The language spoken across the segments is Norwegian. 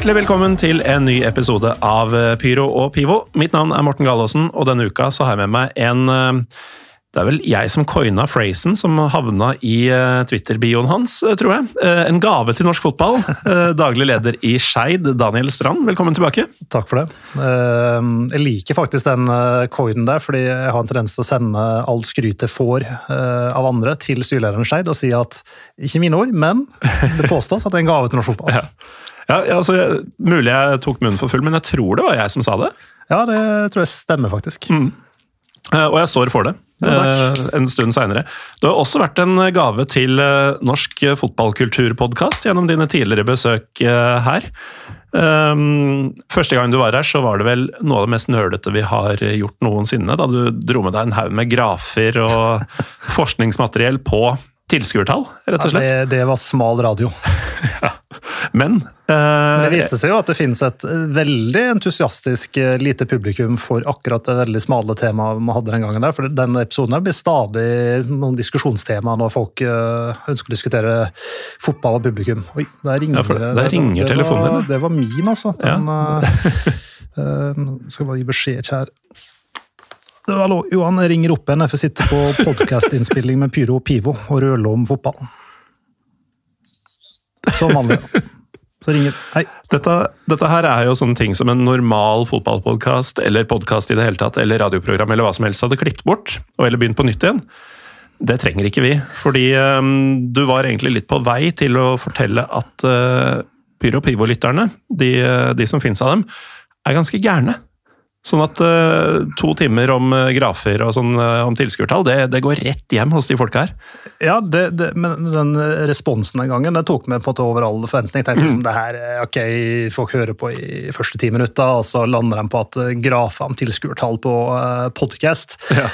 Hjertelig velkommen til en ny episode av eh, Pyro og Pivo. Mitt navn er Morten Gallaasen, og denne uka så har jeg med meg en eh, Det er vel jeg som coina phrasen som havna i eh, Twitter-bioen hans, tror jeg. En gave til norsk fotball. Daglig leder i Skeid, Daniel Strand, velkommen tilbake. Takk for det. Jeg liker faktisk den coinen der, fordi jeg har en tendens til å sende alt skrytet jeg får av andre til styrelederen Skeid og si at ikke mine ord, men det påstås at det er en gave til norsk fotball. Ja. Ja, ja, altså, Mulig jeg tok munnen for full, men jeg tror det var jeg som sa det. Ja, det tror jeg stemmer, faktisk. Mm. Og jeg står for det. Ja, eh, en stund seinere. Det har også vært en gave til eh, Norsk fotballkulturpodkast gjennom dine tidligere besøk eh, her. Um, Første gang du var her, så var det vel noe av det mest nølete vi har gjort noensinne. Da du dro med deg en haug med grafer og forskningsmateriell på tilskuertall, rett og Ja, slett. det, det var smal radio. Men eh, Det viste seg jo at det finnes et veldig entusiastisk eh, lite publikum for akkurat det veldig smale temaet vi hadde den gangen. der, for Den episoden blir stadig noen diskusjonstema når folk eh, ønsker å diskutere fotball og publikum. Oi, der ringer, Ja, for det- der ringer det telefonen din, Det, Det var min, altså. Den, ja. uh, skal bare gi beskjed her. Hallo, Johan, ringer opp igjen. Jeg får sitte på podkastinnspilling med Pyro og Pivo og røle om fotballen. Som vanlig. Så ringer Hei. Dette, dette her er jo sånne ting som en normal fotballpodkast eller podkast i det hele tatt, eller radioprogram eller hva som helst hadde klippet bort, og eller begynt på nytt igjen. Det trenger ikke vi, fordi um, du var egentlig litt på vei til å fortelle at uh, Pyro Pivo-lytterne, de, øh, de som finnes av dem, er ganske gærne. Sånn at uh, to timer om uh, grafer og sånn uh, om tilskuertall, det, det går rett hjem hos de folka her. Ja, det, det, men den responsen den gangen det tok meg på en måte over all forventning. Tenkte liksom, det her, er ok, Folk hører på i første ti minutter, og så lander de på at grafer om tilskuertall på podkast. Ja.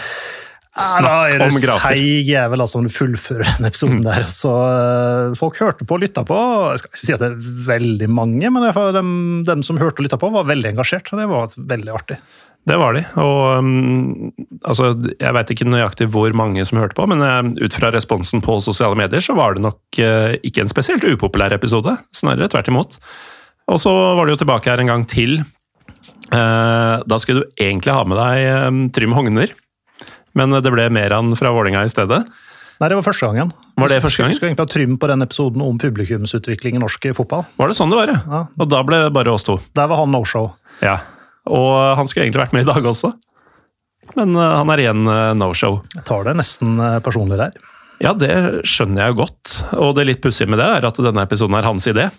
Ja, da er det du seig jævel altså, når du fullfører den episoden der. Så eh, folk hørte på og lytta på. Jeg skal ikke si at det er veldig mange, men dem, dem som hørte og lytta på, var veldig engasjert. og Det var veldig artig. Det var de. Og um, altså, jeg veit ikke nøyaktig hvor mange som hørte på, men uh, ut fra responsen på sosiale medier, så var det nok uh, ikke en spesielt upopulær episode. Snarere tvert imot. Og så var du jo tilbake her en gang til. Uh, da skulle du egentlig ha med deg Trym Hogner, men det ble Meran fra Vålinga i stedet. Nei, det var første gangen. Var det første gangen? Vi skulle egentlig ha Trym på den episoden om publikumsutvikling i norsk fotball. Var det sånn det var, ja? Ja. Og da ble det bare oss to. Der var han no-show. Ja. Og han skulle egentlig vært med i dag også, men uh, han er igjen uh, no-show. Jeg tar det nesten eh, personlig der. Ja, det skjønner jeg jo godt. Og det litt pussige med det er at denne episoden er hans idé.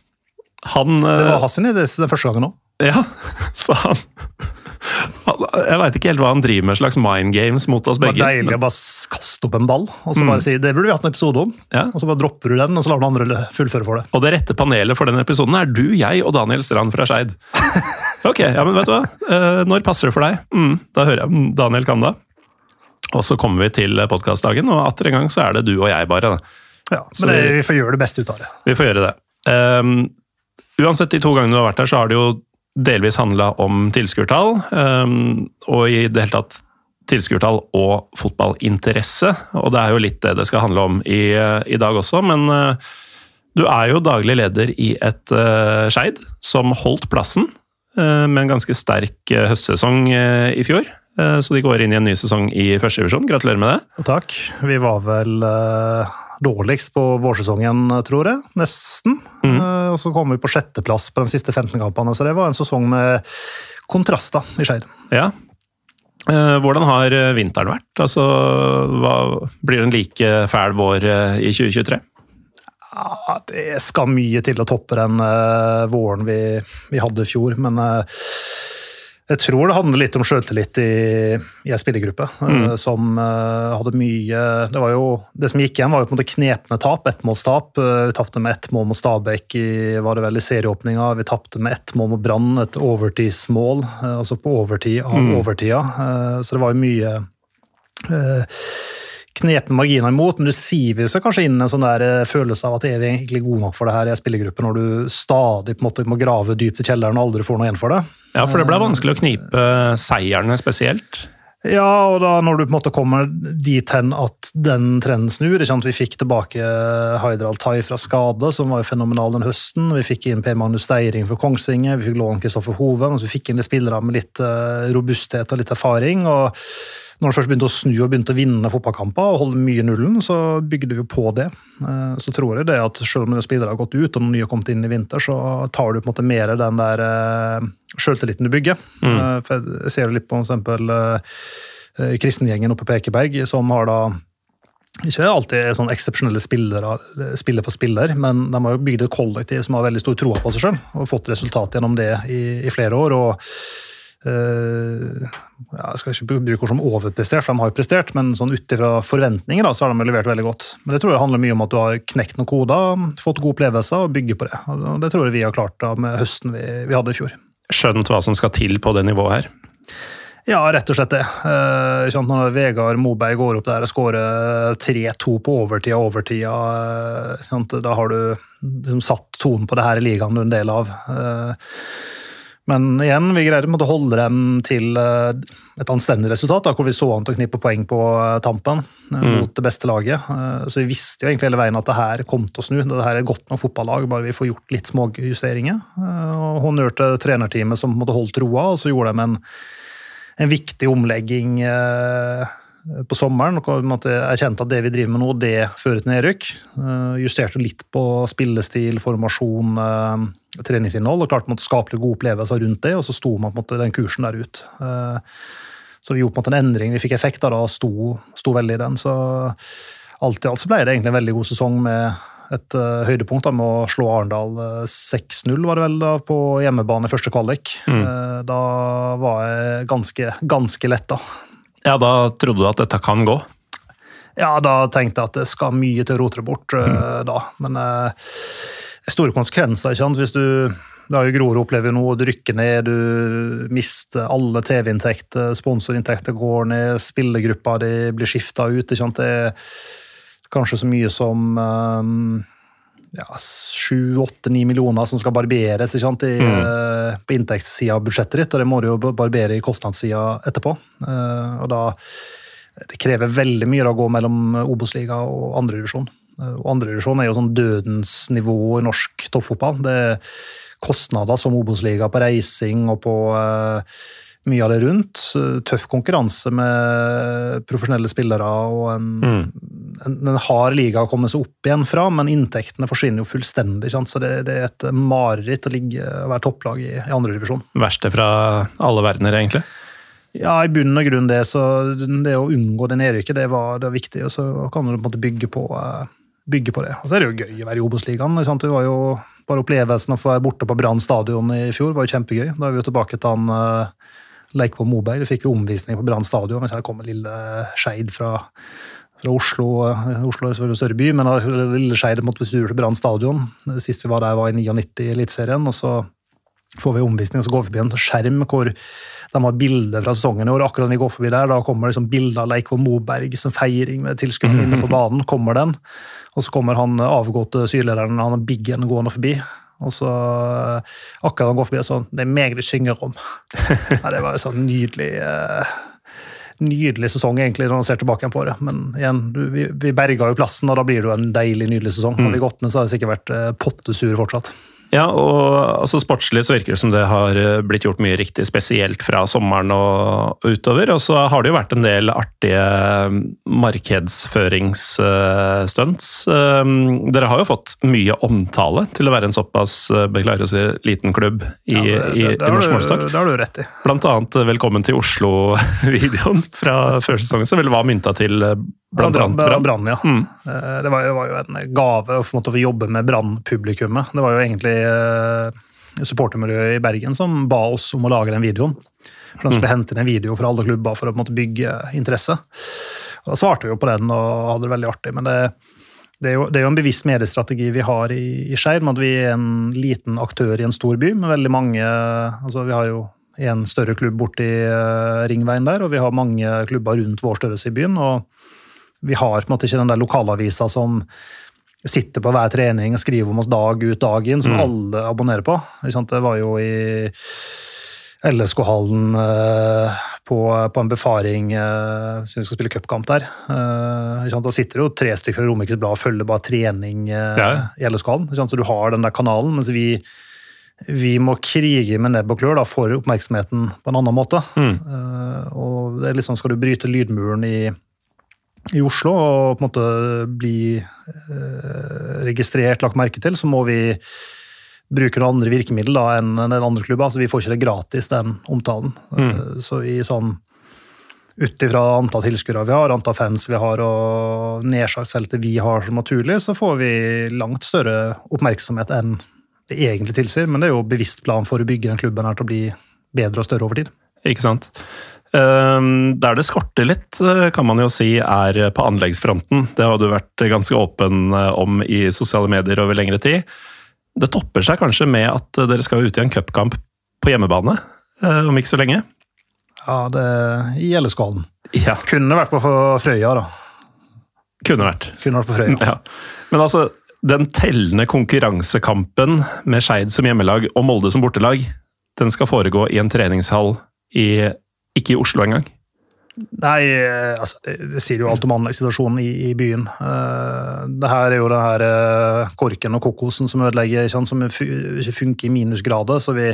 Han Det eh, var hans idé den første gangen òg. Ja, så han, han Jeg veit ikke helt hva han driver med, slags mind games mot oss Det var deilig deilig å bare kaste opp en ball og så Mm. bare si det burde vi hatt en episode om. Ja. Og så bare dropper du den, og så lar du andre fullføre for det. Og det rette panelet for den episoden er du, jeg og Daniel Strand fra Skeid. Ok, ja, men vet du hva? Eh, når passer det for deg? Mm, da hører jeg mm, Daniel kan da. Og så kommer vi til podkastdagen, og atter en gang så er det du og jeg bare. da. Ja, Så men det, vi- vi får gjøre det beste ut av det. Vi får gjøre det. Um, uansett, de to gangene du har vært her, så har det jo delvis handla om tilskuertall. ehm, og i det hele tatt tilskuertall og fotballinteresse. Og det er jo litt det det skal handle om i, i dag også. Men eh, du er jo daglig leder i et uh, Skeid som holdt plassen uh, med en ganske sterk uh, høstsesong uh, i fjor. Eh, så de går inn i en ny sesong i første divisjon. Gratulerer med det. Takk. Vi var vel eh, dårligst på vårsesongen, tror jeg. Nesten. Mm. Og så kom vi på sjetteplass på de siste 15 kampene, så det var en sesong med kontraster i Skeid. Ja. Eh, Hvordan har eh, vinteren vært? Altså, hva, blir den like fæl vår i 2023? Ja, det skal mye til å toppe den våren vi, vi, hadde i fjor, men uh, jeg tror det handler litt om sjøltillit i, i ei spillergruppe uh, mm. som hadde mye Det var jo, det som gikk igjen, var jo på en måte knepne tap, ettmålstap. vi tapte med ett mål mot Stabæk i var det vel i serieåpninga. Vi tapte med ett mål mot Brann, et overtidsmål, altså på overtid av mm. overtida. så det var jo mye knepe marginer imot, men du siver seg kanskje inn en sånn der eh, følelse av at er vi egentlig gode nok for det her i spillergruppen, når du stadig på en måte må grave dypt i kjelleren og aldri får noe igjen for det. Ja, for det ble vanskelig å knipe seierne spesielt. Ja, og da når du på en måte kommer dit hen at den trenden snur Vi fikk tilbake Haider Altai fra skade, som var jo fenomenal den høsten. Vi fikk inn Per Magnus Steiring fra Kongsvinger, vi fikk Lån Kristoffer Hoven. og så vi fikk inn de spillere med litt eh, robusthet og litt erfaring. og når det først begynte å snu og begynte å vinne fotballkamper og holde mye nullen, så bygde vi på det. Eh, så tror jeg det at selv om spillere har gått ut og noen nye har kommet inn i vinter, så tar du på en måte mer den der uh, sjøltilliten du bygger. Mm. Eh, for jeg ser jo litt på f.eks. kristengjengen oppe på Ekeberg, som har da ikke alltid sånn eksepsjonelle spillere spiller for spiller, men de har jo bygd et kollektiv som har veldig stor tro på seg sjøl, og fått resultat gjennom det i, i flere år. og jeg skal ikke bruke ord som overprestert, for de har jo prestert, men sånn ut ifra forventninger da, så har de levert veldig godt. Men det tror jeg handler mye om at du har knekt noen koder, fått gode opplevelser og bygger på det. Og det tror jeg vi har klart da med høsten vi, vi hadde i fjor. Skjønt hva som skal til på det nivået her? Ja, rett og slett det. Uh, når Vegard Moberg går opp der og skårer 3-2 på overtida, og overtida, uh, da har du liksom satt tonen på det her i ligaen du er en del av. Uh, men igjen, vi greide å holde dem til eh, et anstendig resultat, da, hvor vi så an til å knippe poeng på eh, tampen eh, mm. mot det beste laget. Så vi visste jo egentlig hele veien at det her kom til å snu. Det her er godt nok fotballag, bare vi får gjort litt småjusteringer. Honnør til trenerteamet som måtte holdt roa, og så gjorde de en, en viktig omlegging på sommeren. og Erkjente at det vi driver med nå, det fører til nedrykk. Justerte litt på spillestil, formasjon treningsinnhold og klarte å skape gode opplevelser rundt det, og så sto man på en måte den kursen der ut. Eh, så vi gjorde på en måte en endring, vi fikk effekt av det og sto, sto, veldig i den. Så alt i alt så ble det egentlig en veldig god sesong med et uh, høydepunkt da, med å slå Arendal 6-0 var det vel da, på hjemmebane første kvalik. Mm. Uh, da var jeg ganske, ganske letta. Ja, da trodde du at dette kan gå? Ja, da tenkte jeg at det skal mye til å rote det bort uh, mm. da. Men store konsekvenser. ikke sant? Hvis du det er jo Grorud opplever noe, du rykker ned, du mister alle TV-inntekter, sponsorinntekter går ned, spillergruppa di blir skifta ut. Ikke sant? Det er kanskje så mye som um, ja, 7-8-9 millioner som skal barberes? I, mm. uh, på inntektssida av budsjettet ditt, og det må du jo barbere i kostnadssida etterpå. Uh, og da det krever veldig mye å gå mellom Obos-liga og andredivisjon. Eh, og Andredivisjon er jo sånn dødens nivå i norsk toppfotball. Det er kostnader som Obos-liga på reising og på uh, mye av det rundt. Tøff konkurranse med profesjonelle spillere og en, mm. en, en hard liga å komme seg opp igjen fra, men inntektene forsvinner jo fullstendig. Så det, det er et mareritt å ligge, være topplag i, i andredivisjon. Verste fra alle verdener, egentlig? Ja, i bunn og grunn det. Så det å unngå det nedrykket, det var, det var viktig. Og så kan du på en måte bygge på uh, bygge på det. Og så er det jo gøy å være i Obos-ligaen. Bare opplevelsen å få være borte på Brann stadion i fjor var jo kjempegøy. Da er vi jo tilbake til han uh, Leikvoll Moberg. Da fikk vi omvisning på Brann stadion. Så en lille Skeid fra, fra, Oslo. Uh, Oslo er en større by, men lille Skeid måtte på tur til Brann stadion. Sist vi var der, var i 99 i Eliteserien. Og så får vi omvisning, og så går vi forbi en skjerm hvor de har bilder fra sesongen i år. Akkurat når vi går forbi der, da kommer liksom bilder av Leikvoll Moberg som feiring med tilskuerne inne på banen. kommer den. Og så kommer han avgåtte syrelederen, han Biggen, gående forbi. Og så akkurat han går forbi, sånn Det er meg det synger om. Ja, det var en sånn nydelig eh, nydelig sesong, egentlig, når man ser tilbake på det. Men igjen, du, vi, vi berga jo plassen, og da blir det jo en deilig, nydelig sesong. Hadde vi gått ned, så hadde det sikkert vært eh, pottesur fortsatt. Ja, og altså, Sportslig så virker det som det har eh, blitt gjort mye riktig, spesielt fra sommeren og utover. Og så har det jo vært en del artige eh, markedsføringsstunts. Eh, dere har jo fått mye omtale til å være en såpass beklager å si, liten klubb i, ja, det, det, det, i norsk målestokk. Det har du rett i. Blant annet 'Velkommen til Oslo'-videoen fra førsesongen, som vel var mynta til Blant annet Brann. Ja. Mm. Eh, Det var, det var jo en gave å få jobbe med Brann-publikummet. Det var jo egentlig eh, supportermiljøet i Bergen som ba oss om å lage den videoen. For De skulle hente inn en video fra alle klubber for å måte, bygge interesse. Og Da svarte vi jo på den og hadde det veldig artig. Men det, det, er, jo, det er jo en bevisst mediestrategi vi har i, i med at vi er en liten aktør i en stor by med veldig mange altså Vi har jo en større klubb borti uh, Ringveien der, og vi har mange klubber rundt vår størrelse i byen. og vi har på en måte ikke den der lokalavisa som sitter på hver trening og skriver om oss dag ut dag inn, som alle abonnerer på. Det var jo i LSK-hallen eh, på, på en befaring eh, siden vi skal spille cupkamp der. Eh? Da sitter det jo tre stykker fra Romerikes Blad og følger bare trening Ja. i LSK-hallen. Så du har den der kanalen, mens vi, vi må krige med nebb og klør da, for oppmerksomheten på en annen måte. Eh, og det er liksom, Skal du bryte lydmuren i i Oslo og på en måte bli eh, registrert, lagt merke til, så må vi bruke noen andre virkemidler da, enn den andre klubben. Altså, vi får ikke det gratis, den omtalen. Mm. så i sånn ut ifra antall tilskuere vi har, antall fans vi har og nedslagsfeltet vi har som naturlig, så får vi langt større oppmerksomhet enn det egentlig tilsier. Men det er jo bevisst plan for å bygge den klubben her til å bli bedre og større over tid. Ikke sant? Ehm, Der det skorter litt, eh, kan man jo si, er på anleggsfronten. Det har du vært ganske åpen eh, om i sosiale medier over lengre tid. Det topper seg kanskje med at dere skal ut i en cupkamp på hjemmebane eh, om ikke så lenge? Ja, det i LSK-hallen. Ja, Kunne vært på Frøya, da. kunne vært. Kunne vært på Frøya. Ja. Men altså, den tellende konkurransekampen med Skeid som hjemmelag og Molde som bortelag, den skal foregå i en treningshall i ikke i Oslo engang. Nei, eh, altså, det, sier jo alt om anleggssituasjonen i, i byen. Uh, det her er jo den her uh, korken og kokosen som ødelegger, som ikke funker i minusgrader. Så vi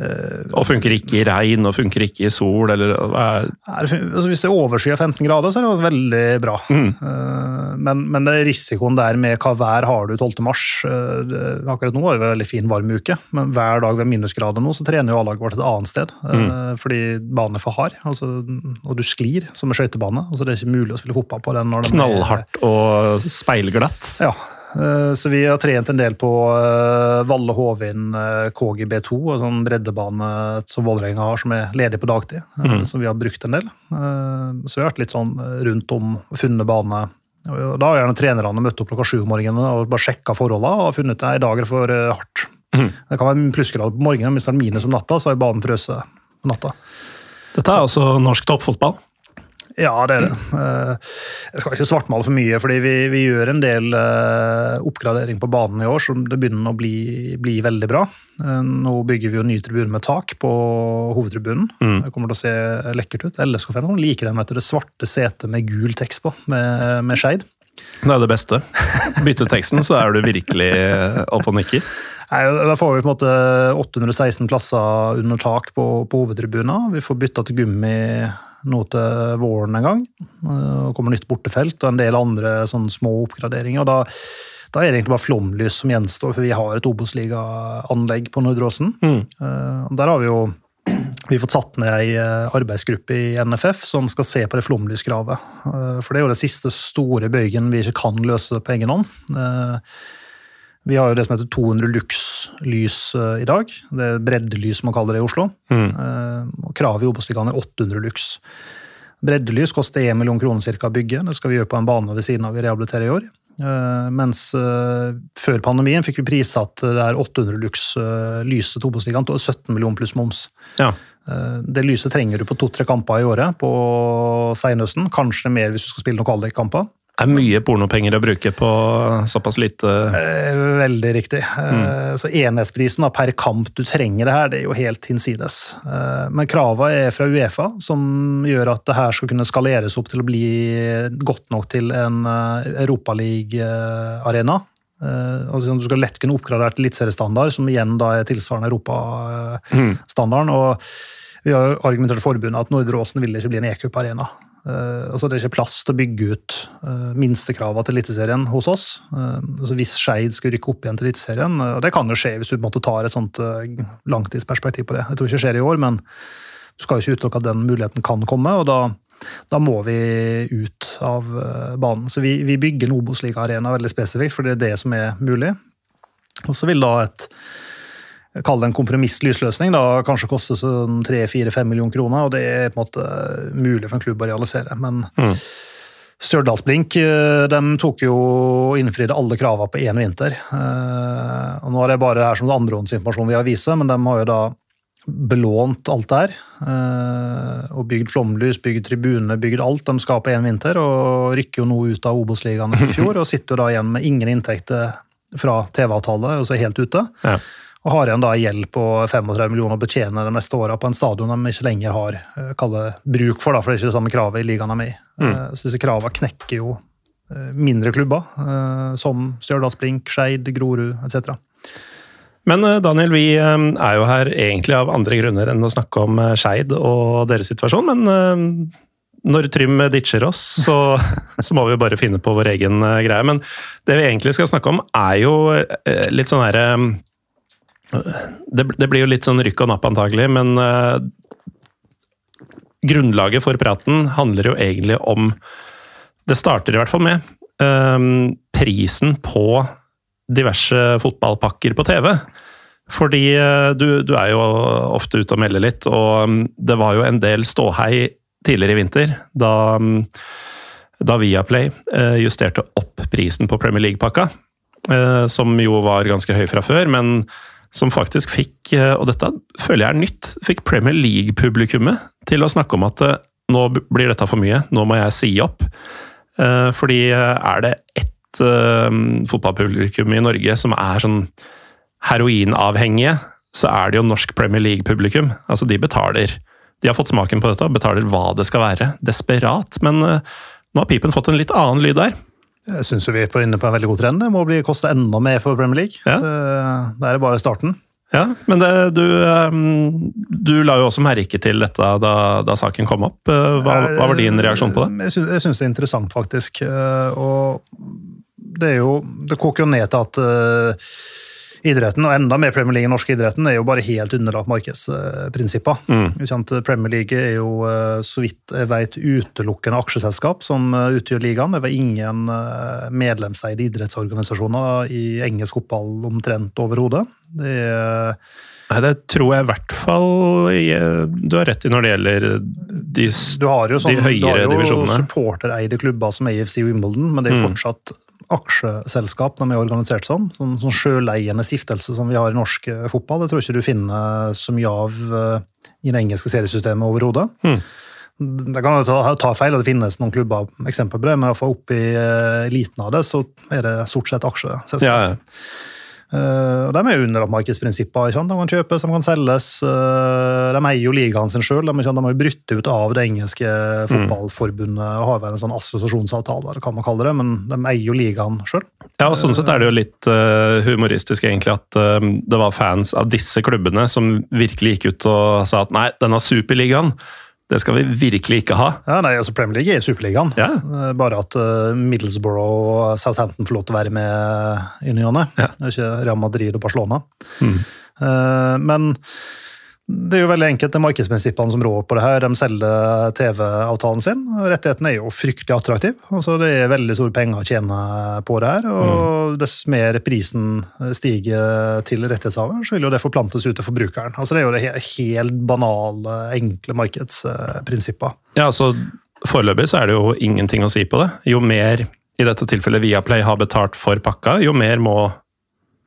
Og funker ikke i regn, og funker ikke i sol, eller er altså, Hvis det er overskyet 15 grader, så er det veldig bra. Uh, men, men det er risikoen der med hva vær har du 12. mars uh, Akkurat nå er det en veldig fin varm uke, men hver dag ved minusgrader nå, så trener jo A-laget vårt et annet sted. uh, Fordi banen er for hard, altså, og du sklir som en skøytebane. Altså, det er ikke mulig å spille fotball på den. knallhardt og speilglatt? Ja, eh, så vi har trent en del på eh, Valle Hovin eh, KGB2, og sånn breddebane som Vålerenga har, som er ledig på dagtid. Mm. Som vi har brukt en del. Eh, Så vi har vært litt sånn eh, rundt om funnet bane. Da har gjerne trenerne møtt opp klokka sju om morgenen og bare sjekka forholdene og funnet at i dag er det for hardt. hardt. Det kan være plussgrader på morgenen, men hvis det er minus om natta, så er banen frøset på natta. Dette er altså norsk toppfotball. Ja, det er det. Eh, Jeg skal ikke svartmale for mye, fordi vi, vi gjør en del eh, oppgradering på banen i år så det begynner å bli, bli veldig bra. Eh, Nå bygger vi jo ny tribune med tak på hovedtribunen. Det kommer til å se lekkert ut. LSK-fans liker den, vet du, det svarte setet med gul tekst på, med, med skeid. Det er det beste. Bytte teksten, så er du virkelig oppe og nikker. Nei, Da får vi på en måte 816 plasser under tak på, på hovedtribunen. Vi får bytta til gummi nå til våren en gang. Eh, og kommer nytt bortefelt og en del andre små oppgraderinger. og da, da er det egentlig bare flomlys som gjenstår, for vi har et Obos-ligaanlegg på Nordre-Åsen. Eh, Der har vi jo vi har fått satt ned ei eh, arbeidsgruppe i NFF som skal se på det flomlyskravet. For det er jo den siste store bøygen vi ikke kan løse på egen hånd. Eh, Vi har jo det som heter 200 lux-lys eh, i dag. Det er breddelys man kaller det i Oslo. Mm. Kravet i Obos-ligaen er 800 lux. Breddelys koster 1 million kroner cirka å bygge. Det skal vi gjøre på en bane ved siden av vi rehabiliterer i år. Eh, Mens eh, før pandemien fikk vi prissatt det er 800 lux-lyset til Obos-ligaen til 17 millioner pluss moms. Ja. Eh, Det lyset trenger du på to-tre kamper i året på seinhøsten. Kanskje mer hvis du skal spille noen kvalikkamper. Det er mye pornopenger å bruke på såpass lite Eh, Veldig riktig. Mm. Så enhetsprisen per kamp du trenger det her, det er jo helt hinsides. Eh, Men kravene er fra Uefa, som gjør at det her skal kunne skaleres opp til å bli godt nok til en eh, Europaliga-arena. Altså, du skal lett kunne oppgradere til eliteseriestandard, som igjen da er tilsvarende europastandarden. Og vi har argumentert i forbundet at Nordre Åsen vil ikke bli en e-cup-arena. Eh, altså Det er ikke plass til å bygge ut uh, minstekravene til Eliteserien hos oss. Eh, altså Hvis Skeid skulle rykke opp igjen til Eliteserien, og det kan jo skje hvis du måte tar et sånt langtidsperspektiv på det. Jeg tror ikke det skjer i år, men du skal jo ikke utelukke at den muligheten kan komme, og da, da må vi ut av eh, banen. Så vi, vi bygger en Obos-liga-arena veldig spesifikt, for det er det som er mulig. Og så vil da et Kall det en kompromissløs løsning. da Kanskje koste sånn 3-4-5 millioner kroner, og det er på en måte mulig for en klubb å realisere. Men Mm. Stjørdalsblink eh, de tok jo og innfridde alle kravene på én vinter. Eh, og Nå er det bare her som det andrehåndsinformasjon vi har vist, men de har jo da belånt alt der. eh, Og bygd flomlys, bygd tribune, bygd alt de skal på én vinter. Og rykker jo nå ut av Obos-ligaen i fjor, og sitter jo da igjen med ingen inntekter fra TV-avtale, og så helt ute. Ja. Og har igjen da gjeld på 35 millioner å betjene de neste åra på en stadion de ikke lenger har eh, bruk for, da, for det er ikke det samme kravet i ligaen de er i. Mm. Så disse kravene knekker jo eh, mindre klubber, som som Stjørdalsblink, Skeid, Grorud etc. Men eh, Daniel, vi eh, er jo her egentlig av andre grunner enn å snakke om eh, Skeid og deres situasjon, men eh, når Trym ditcher oss, så, så må vi bare finne på vår egen eh, greie. Men det vi egentlig skal snakke om, er jo eh, litt sånn herre det, det blir jo litt sånn rykk og napp antagelig, men uh, grunnlaget for praten handler jo egentlig om Det starter i hvert fall med eh, prisen på diverse fotballpakker på TV. Fordi uh, du, du er jo ofte ute og melder litt, og um, det var jo en del ståhei tidligere i vinter da, um, da Viaplay justerte opp prisen på Premier League-pakka. Som jo var ganske høy fra før, men som faktisk fikk, eh, og dette føler jeg er nytt, fikk Premier League-publikummet til å snakke om at eh, nå blir dette for mye, nå må jeg si opp. Eh, Fordi er det ett fotballpublikum i Norge som er sånn heroinavhengige, så er det jo norsk Premier League-publikum. Altså, de betaler. De har fått smaken på dette og betaler hva det skal være. Desperat. Men nå har pipen fått en litt annen lyd der. Jeg syns vi er inne på en veldig god trend. Det må bli koste enda mer for Premier League. Ja. Det, det er bare starten. Ja, men det, du, eh, du la jo også merke til dette da, da saken kom opp. Eh, Hva, hva var din reaksjon på det? Jeg syns, det er interessant, faktisk. Eh, Og det er jo Det koker jo ned til at eh, idretten, og enda mer Premier League i norsk idretten, er jo bare helt underlagt markedsprinsipper. Mm. Premier League er jo, eh, så vidt jeg vet, utelukkende aksjeselskap som eh, utgjør ligaen. Det var ingen eh, medlemseide idrettsorganisasjoner i engelsk fotball omtrent overhodet. Det er Nei, det tror jeg i hvert fall du har rett i når det gjelder de, Du har jo, sånn, de du høyere har jo supportereide klubber som AFC Wimbledon, men det er jo Mm. fortsatt aksjeselskap de er organisert som. Sånn, sånn sjøleiende stiftelse som vi har i norsk eh, fotball. Det tror jeg ikke du finner så mye av eh, i det engelske seriesystemet overhodet. Mm. Det kan jo ta, ta feil, og det finnes noen klubber eksempel på det, men i hvert fall oppe i eh, eliten av det, så er det stort sett aksjeselskap. Ja, ja. Eh, og De er jo under markedsprinsippene. ikke sant? De kan kjøpes, de kan selges. eh, de eier jo ligaen sin sjøl. De, de har jo brutt ut av det engelske fotballforbundet og har vel en sånn assosiasjonsavtale, hva man kaller det, men de eier jo ligaen sjøl. Ja, og sånn sett er det jo litt eh, humoristisk egentlig at det var fans av disse klubbene som virkelig gikk ut og sa at nei, denne superligaen, det skal vi virkelig ikke ha. Ja, nei, altså Premier League er Superligaen. Ja. Eh, Bare at eh, Middlesbrough og Southampton får lov til å være med i ny og ne. Ja. Ikke Real Madrid og Barcelona. Mm. Eh, Men det er jo veldig enkelt, det er markedsprinsippene som rår på det her. De selger TV-avtalen sin. Rettigheten er jo fryktelig attraktiv. Altså, det er veldig store penger å tjene på det her. Og dess mer prisen stiger til rettighetshaver, så vil jo det forplantes ut til forbrukeren. Altså, det er jo det helt banale, enkle markedsprinsippet. Ja, altså Foreløpig så er det jo ingenting å si på det. Jo mer i dette tilfellet Viaplay har betalt for pakka, jo mer må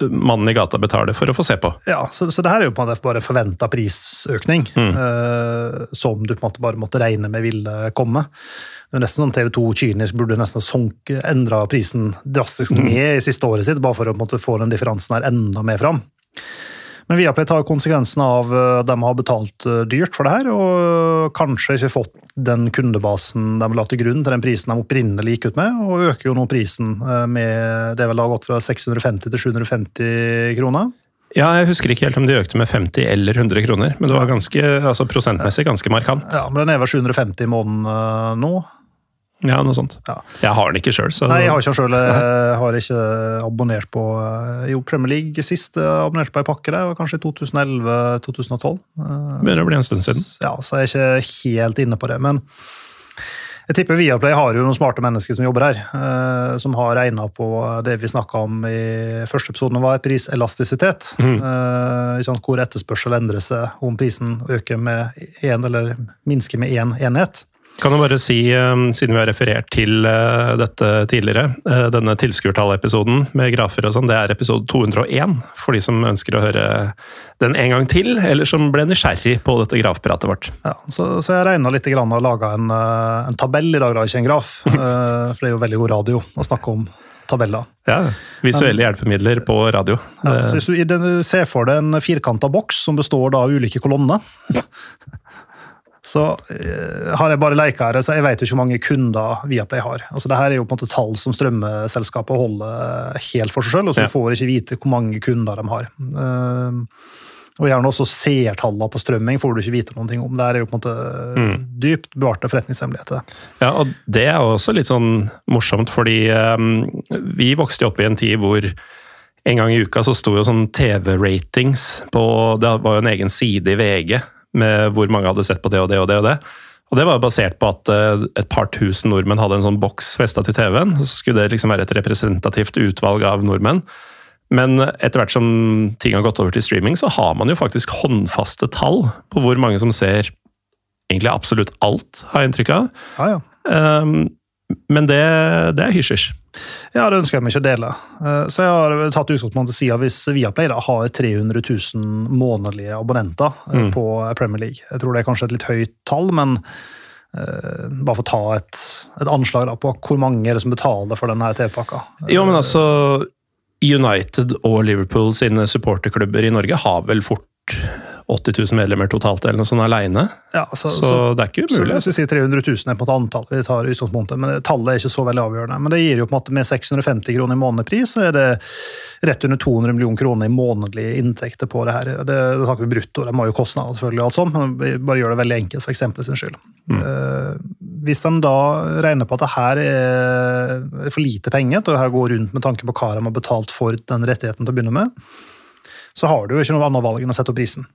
mannen i gata betaler for å få se på. Ja, så, så det her er jo på en måte bare forventa prisøkning, Mm. uh, som du på en måte bare måtte regne med ville komme. Det er nesten sånn TV 2 kynisk burde nesten sonke, endra prisen drastisk Mm. ned i siste året sitt, bare for å på en måte, få den differansen her enda mer fram. Men Viaplay tar konsekvensen av at de har betalt eh, dyrt for det her, og kanskje ikke fått den kundebasen de la til grunn til den prisen de opprinnelig gikk ut med, og øker jo nå prisen eh, med det vel da gått fra 650 til 750 kroner. Ja, jeg husker ikke helt om de økte med 50 eller 100 kroner, men det var ganske, altså prosentmessig ganske markant. Ja, men den er vel 750 i måneden eh, nå. Ja, noe sånt. Ja. Jeg har den ikke sjøl, så Nei, jeg har ikke den sjøl. Jeg har ikke abonnert på eh, Jo, Premier League sist abonnerte på ei pakke, det var kanskje i 2011-2012. begynner å bli en stund siden. Ja, så jeg er ikke helt inne på det. Men jeg tipper Viaplay har jo noen smarte mennesker som jobber her, eh, som har regna på det vi snakka om i første episode, var priselastisitet. Mm. Eh, hvor etterspørsel endrer seg om prisen øker med én eller minsker med én enhet. Kan jo bare si, eh, siden vi har referert til eh, dette tidligere, eh, denne tilskuertallepisoden med grafer og sånn, det er episode 201 for de som ønsker å høre den en gang til, eller som ble nysgjerrig på dette grafpratet vårt. Ja, så, så jeg regna litt grann og laga en, en tabell i dag, da, ikke en graf. For det er jo veldig god radio å snakke om tabeller. Ja, Visuelle hjelpemidler på radio. Ja, så hvis du ser for deg en firkanta boks som består av ulike kolonner så eh, har jeg bare leika her, så jeg vet jo ikke hvor mange kunder Viaplay har. Altså det her er jo på en måte tall som strømmeselskapet holder helt for seg selv, og så Ja. får ikke vite hvor mange kunder de har. Uh, og gjerne også seertallene på strømming får du ikke vite noen ting om. Det er jo på en måte dypt bevarte forretningshemmeligheter. Ja, og det er også litt sånn morsomt, fordi um, vi vokste jo opp i en tid hvor en gang i uka så sto jo sånn TV-ratings på Det var jo en egen side i VG med hvor mange hadde sett på det og det og det og det. Og det var basert på at eh, et par tusen nordmenn hadde en sånn boks festa til TV-en. Så skulle det liksom være et representativt utvalg av nordmenn. Men etter hvert som ting har gått over til streaming, så har man jo faktisk håndfaste tall på hvor mange som ser egentlig absolutt alt, har jeg inntrykk av. Ja, ja. Um, men det, det er hysjers. Ja, det ønsker jeg meg ikke å dele. Eh, Så jeg har tatt utgangspunkt i at hvis Viaplay da, har 300 000 månedlige abonnenter eh, Mm. på Premier League. Jeg tror det er kanskje et litt høyt tall, men uh, bare for å ta et, et anslag da, på hvor mange er det som betaler for denne TV-pakka. Jo, men altså United og Liverpool sine supporterklubber i Norge har vel fort 80 000 medlemmer totalt, eller noe sånt aleine. Ja, så, Så, så, det er ikke så umulig. hvis vi sier 300 000 er på et antall, vi tar utgangspunktet, men tallet er ikke så veldig avgjørende. Men det gir jo på en måte med 650 kroner i månedspris, så er det rett under 200 millioner kroner i månedlige inntekter på det her. Det, det snakker vi brutto, det må jo kostnader selvfølgelig, og alt sånt, men vi bare gjør det veldig enkelt for eksempelet sin skyld. Eh, hvis de da regner på at det her er for lite penger til å her gå rundt med tanke på hva de har betalt for den rettigheten til å begynne med, så har du jo ikke noe annet valg enn å sette opp prisen.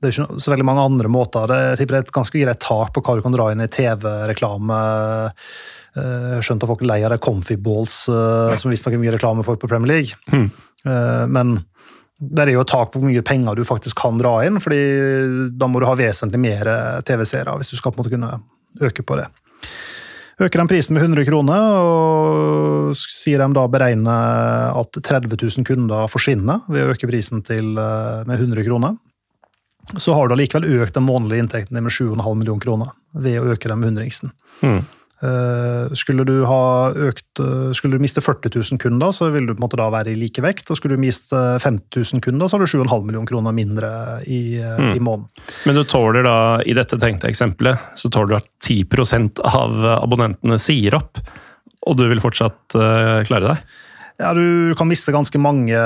Det er jo ikke så veldig mange andre måter. Det, jeg tipper det er et ganske greit tak på hva du kan dra inn i TV-reklame. Eh, Skjønt at folk er lei av det Comfy Balls, eh, som visstnok er mye reklame for på Premier League. Mm. Men det er jo et tak på hvor mye penger du faktisk kan dra inn, fordi da må du ha vesentlig mer TV-seere hvis du skal på en måte kunne øke på det. Øker de prisen med 100 kroner, og sier de da beregner at 30 000 kunder forsvinner ved å øke prisen til, med 100 kroner, så har du allikevel økt den månedlige inntekten din med 7,5 millioner kroner ved å øke den med hundringsen. Mm. Eh, Skulle du ha økt, eh, skulle du miste 40 000 kunder, så vil du på en måte da være i like vekt. Og skulle du miste 50 000 kunder, så har du 7,5 millioner kroner mindre i, mm. i måneden. Men du tåler da, i dette tenkte eksempelet, så tåler du at 10% av abonnentene sier opp, og du vil fortsatt uh, klare deg? Ja, du kan miste ganske mange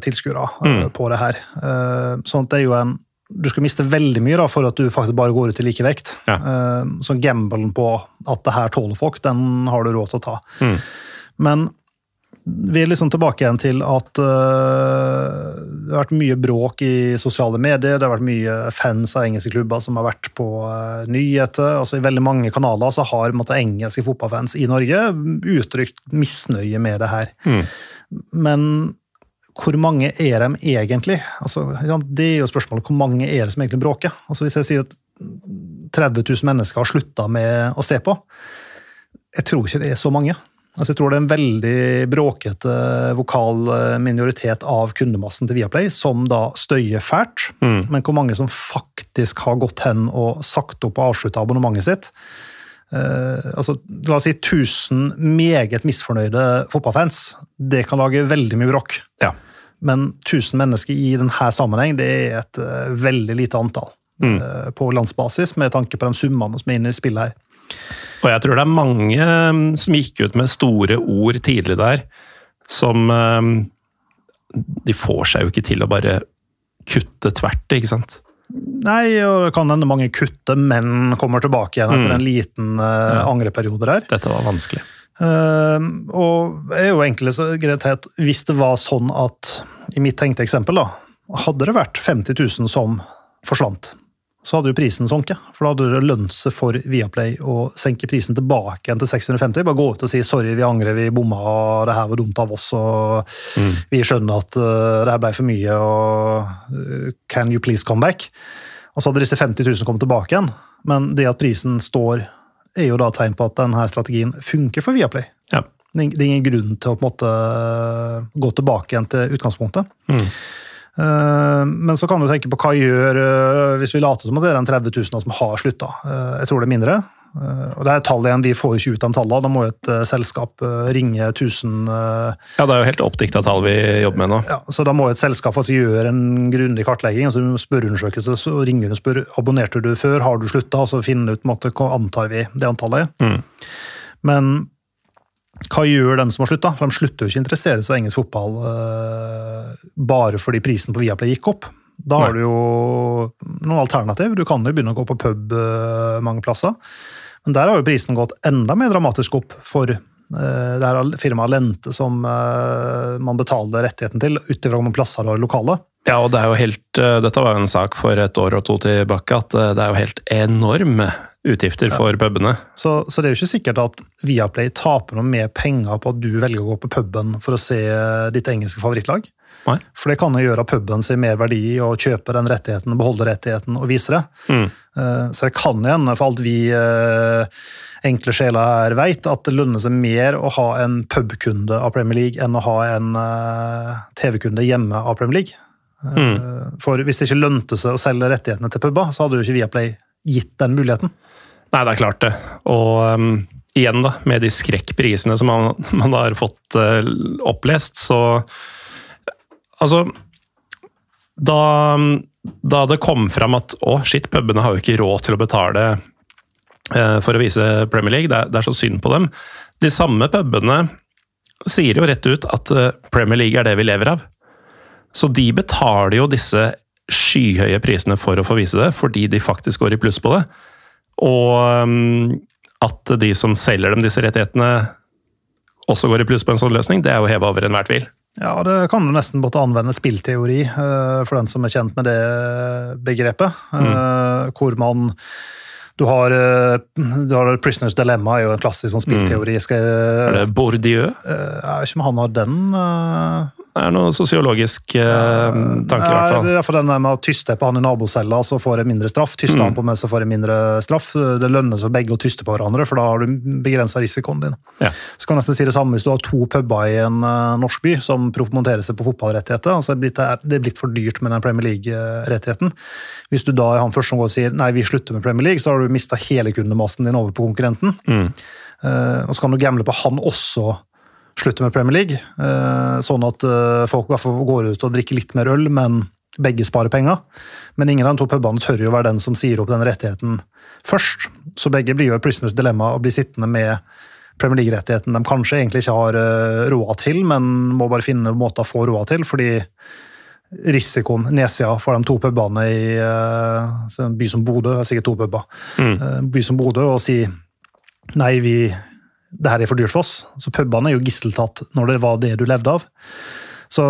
tilskuere mm. på det her. Uh, sånn at det er jo en du skal miste veldig mye da, for at du faktisk bare går ut i likevekt. Ja. Eh, Så gamblen på at det her tåler folk, den har du råd til å ta. Mm. Men vi er liksom tilbake igjen til at uh, det har vært mye bråk i sosiale medier. Det har vært mye fans av engelske klubber som har vært på uh, nyheter. altså I veldig mange kanaler så har måtte, engelske fotballfans i Norge uttrykt misnøye med det her. Mm. Men hvor mange er de egentlig? Altså, ja, det er jo spørsmålet. Hvor mange er det som egentlig bråker? Altså, hvis jeg sier at 30 000 mennesker har slutta med å se på, jeg tror ikke det er så mange. Altså, jeg tror det er en veldig bråkete vokal eh, minoritet av kundemassen til Viaplay som da støyer fælt. Mm. Men hvor mange som faktisk har gått hen og sagt opp og avslutta abonnementet sitt eh, altså, La oss si 1000 meget misfornøyde fotballfans. Det kan lage veldig mye bråk. Ja. Men 1000 mennesker i denne sammenheng det er et eh, veldig lite antall Mm. eh, på landsbasis, med tanke på de summene som er inne i spillet her. Og jeg tror det er mange um, som gikk ut med store ord tidlig der, som De får seg jo ikke til å bare kutte tvert, ikke sant? Nei, og det kan hende mange kutter, men kommer tilbake igjen etter Mm. en liten uh, angreperiode der. Dette var vanskelig. Uh, og er jo så greit hvis det var sånn at, i mitt tenkte eksempel, da, hadde det vært 50 000 som forsvant, så hadde jo prisen sunket. For da hadde det lønt seg for Viaplay å senke prisen tilbake igjen til 650. Bare gå ut og si 'sorry, vi angrer, vi bomma, det her var dumt av oss', og vi skjønner at uh, det her ble for mye, og uh, 'can you please come back'? Og så hadde disse 50 000 kommet tilbake igjen. Men det at prisen står, er jo da tegn på at denne strategien funker for Viaplay. Ja. Det er ingen grunn til å på en måte gå tilbake igjen til utgangspunktet. Mm. Eh, Men så kan du tenke på hva gjør eh, hvis vi later som at det er en 30 000 som har slutta. Jeg tror det er mindre. Eh, Og det er tallet igjen, Vi får ikke ut de tallene. Da må jo et eh, selskap eh, ringe 1000 eh, Ja, det er jo helt oppdikta tall vi jobber med nå. ja, så Da må et selskap altså gjøre en grundig kartlegging. altså Spørreundersøkelse, så ringer du og spør abonnerte du før, har du slutta, og så finne ut på en måte, antar vi det antallet. Mm. Men hva gjør dem som har slutta? For de slutter jo ikke å interessere seg for engelsk fotball uh, bare fordi prisen på Viaplay gikk opp. Da har Nei. du jo noen alternativ. Du kan jo begynne å gå på pub uh, mange plasser. Men der har jo prisen gått enda mer dramatisk opp for uh, det her firmaet Lente, som man betaler rettigheten til, utover hvor mange plasser du har i lokalet. Ja, og det er jo helt, Dette var jo en sak for et år og to tilbake, at det er jo helt enorme utgifter for pubene. Så, så det er jo ikke sikkert at Viaplay taper noe mer penger på at du velger å gå på puben for å se ditt engelske favorittlag. Nei. For det kan jo gjøre puben ser mer verdi i å kjøpe den rettigheten, beholde rettigheten og vise det. Mm. Eh, Så det kan jo hende, for alt vi eh, enkle sjeler her vet, at det lønner seg mer å ha en pubkunde av Premier League enn å ha en eh, TV-kunde hjemme av Premier League. Mm. For hvis det ikke lønte seg å selge rettighetene til puber, så hadde jo ikke Viaplay gitt den muligheten. Nei, det er klart det. Og um, igjen, da, med de skrekkprisene som man, man har fått uh, opplest, så Altså da, da det kom fram at å, shit, pubene har jo ikke råd til å betale uh, for å vise Premier League, det er, det er så synd på dem. De samme pubene sier jo rett ut at uh, Premier League er det vi lever av. Så de betaler jo disse skyhøye prisene for å få vise det, fordi de faktisk går i pluss på det. Og um, at de som selger dem disse rettighetene, også går i pluss på en sånn løsning, det er jo heva over enhver tvil. Ja, det kan du nesten måtte anvende spillteori eh, for den som er kjent med det begrepet. Eh, Hvor man du har, eh, du har Prisoners Dilemma, er jo en klassisk sånn spillteori. Skal, Er det Bourdieu? eh, jeg vet ikke om han har den eh, Det er noe sosiologisk eh, tanke, i hvert fall. det er for den med å tyste på han i nabocella, så får jeg mindre straff. Tyster han på meg, så får jeg mindre straff. Det lønner seg begge å tyste på hverandre, for da har du begrensa risikoen din. Ja. Så kan jeg nesten si det samme hvis du har to puber i en norsk by som promoterer seg på fotballrettigheter. Altså, det er blitt for dyrt med den Premier League-rettigheten. Hvis du da er han først som går og sier nei, vi slutter med Premier League, så har du mista hele kundemassen din over på konkurrenten. Mm. Eh, og så kan du gamble på han også slutter med Premier League, eh, sånn at eh, folk i hvert fall går ut og drikker litt mer øl, men begge sparer penger. Men ingen av de to pubene tør jo være den som sier opp den rettigheten først. Så begge blir jo et prisoners dilemma og blir sittende med Premier League-rettigheten de kanskje egentlig ikke har råd til, men må bare finne måter å få råd til, fordi risikoen nedsida for de to pubene i eh, en by som Bodø, det er sikkert to puber, Mm. eh, by som Bodø, og si nei, vi, det her er for dyrt for oss. Så pubene er jo gisseltatt når det var det du levde av. Så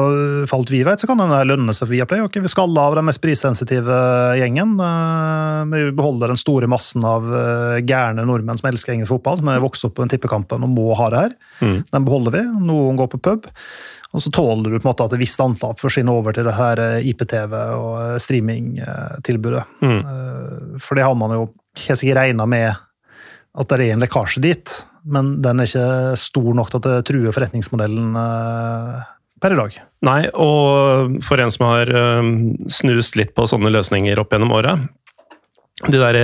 for alt vi vet, så kan det lønne seg for Viaplay. Okay, vi skal av den mest prissensitive gjengen. eh, Vi beholder den store massen av eh, gærne nordmenn som elsker engelsk fotball, som er vokst opp på den tippekampen og må ha det her. Mm. Den beholder vi. Noen går på pub. Og så tåler du på en måte at et visst antall forsvinner over til det her eh, IPTV og eh, streamingtilbudet. Mm. Eh, For det har man jo helt sikkert regna med at det er en lekkasje dit, men den er ikke stor nok til at det truer forretningsmodellen per i dag. Nei, og for en som har snust litt på sånne løsninger opp gjennom åra De der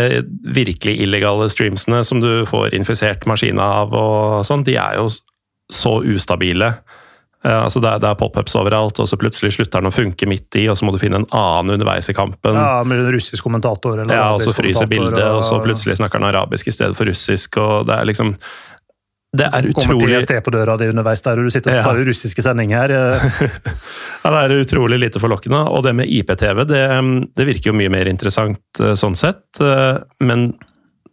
virkelig illegale streamsene som du får infisert maskina av og sånn, de er jo så ustabile. Eh, altså det er, det er pop-ups overalt, og så plutselig slutter den å funke midt i, og så må du finne en annen underveis i kampen. Ja, Med en russisk kommentator eller Ja, og så fryser bildet, og så plutselig snakker han arabisk i stedet for russisk. og det er liksom Det er utrolig... Kommer PST på døra di underveis der, og du sitter og Ja. tar russiske sendinger. her. Ja, Det er utrolig lite forlokkende. Og det med IPTV, det, det virker jo mye mer interessant eh, sånn sett. eh, Men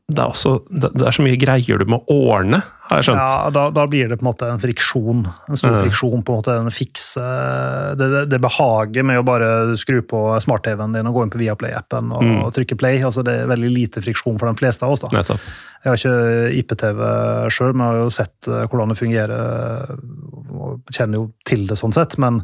det er også det er så mye greier du må ordne, har jeg skjønt. Ja, da, da blir det på en måte en friksjon. En stor mm. friksjon. på en måte En fikse Det, det, det behaget med å bare skru på smart-TV-en din og gå inn på Viaplay-appen og, Mm. trykke play. altså Det er veldig lite friksjon for de fleste av oss. da. Nettopp. Jeg har ikke IPTV sjøl, men jeg har jo sett eh, hvordan det fungerer. og Kjenner jo til det sånn sett. Men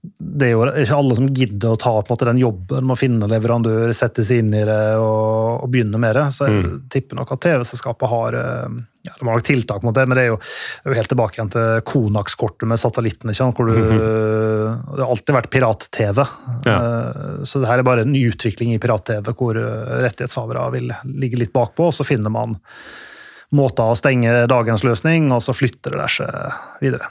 det er jo ikke alle som gidder å ta på en måte den jobben med å finne leverandør, sette seg inn i det og, og begynne med det. Så jeg Mm. tipper nok at TV-selskapet har eh, ja, de har nok tiltak mot det, men det er jo, det er jo helt tilbake igjen til Konax-kortet med satellitten. ikke sant? Hvor du, Det har alltid vært pirat-TV. Eh, Så det her er bare en ny utvikling i pirat-TV, hvor eh, rettighetshavere vil ligge litt bakpå, og så finner man måter å stenge dagens løsning, og så flytter det der seg videre.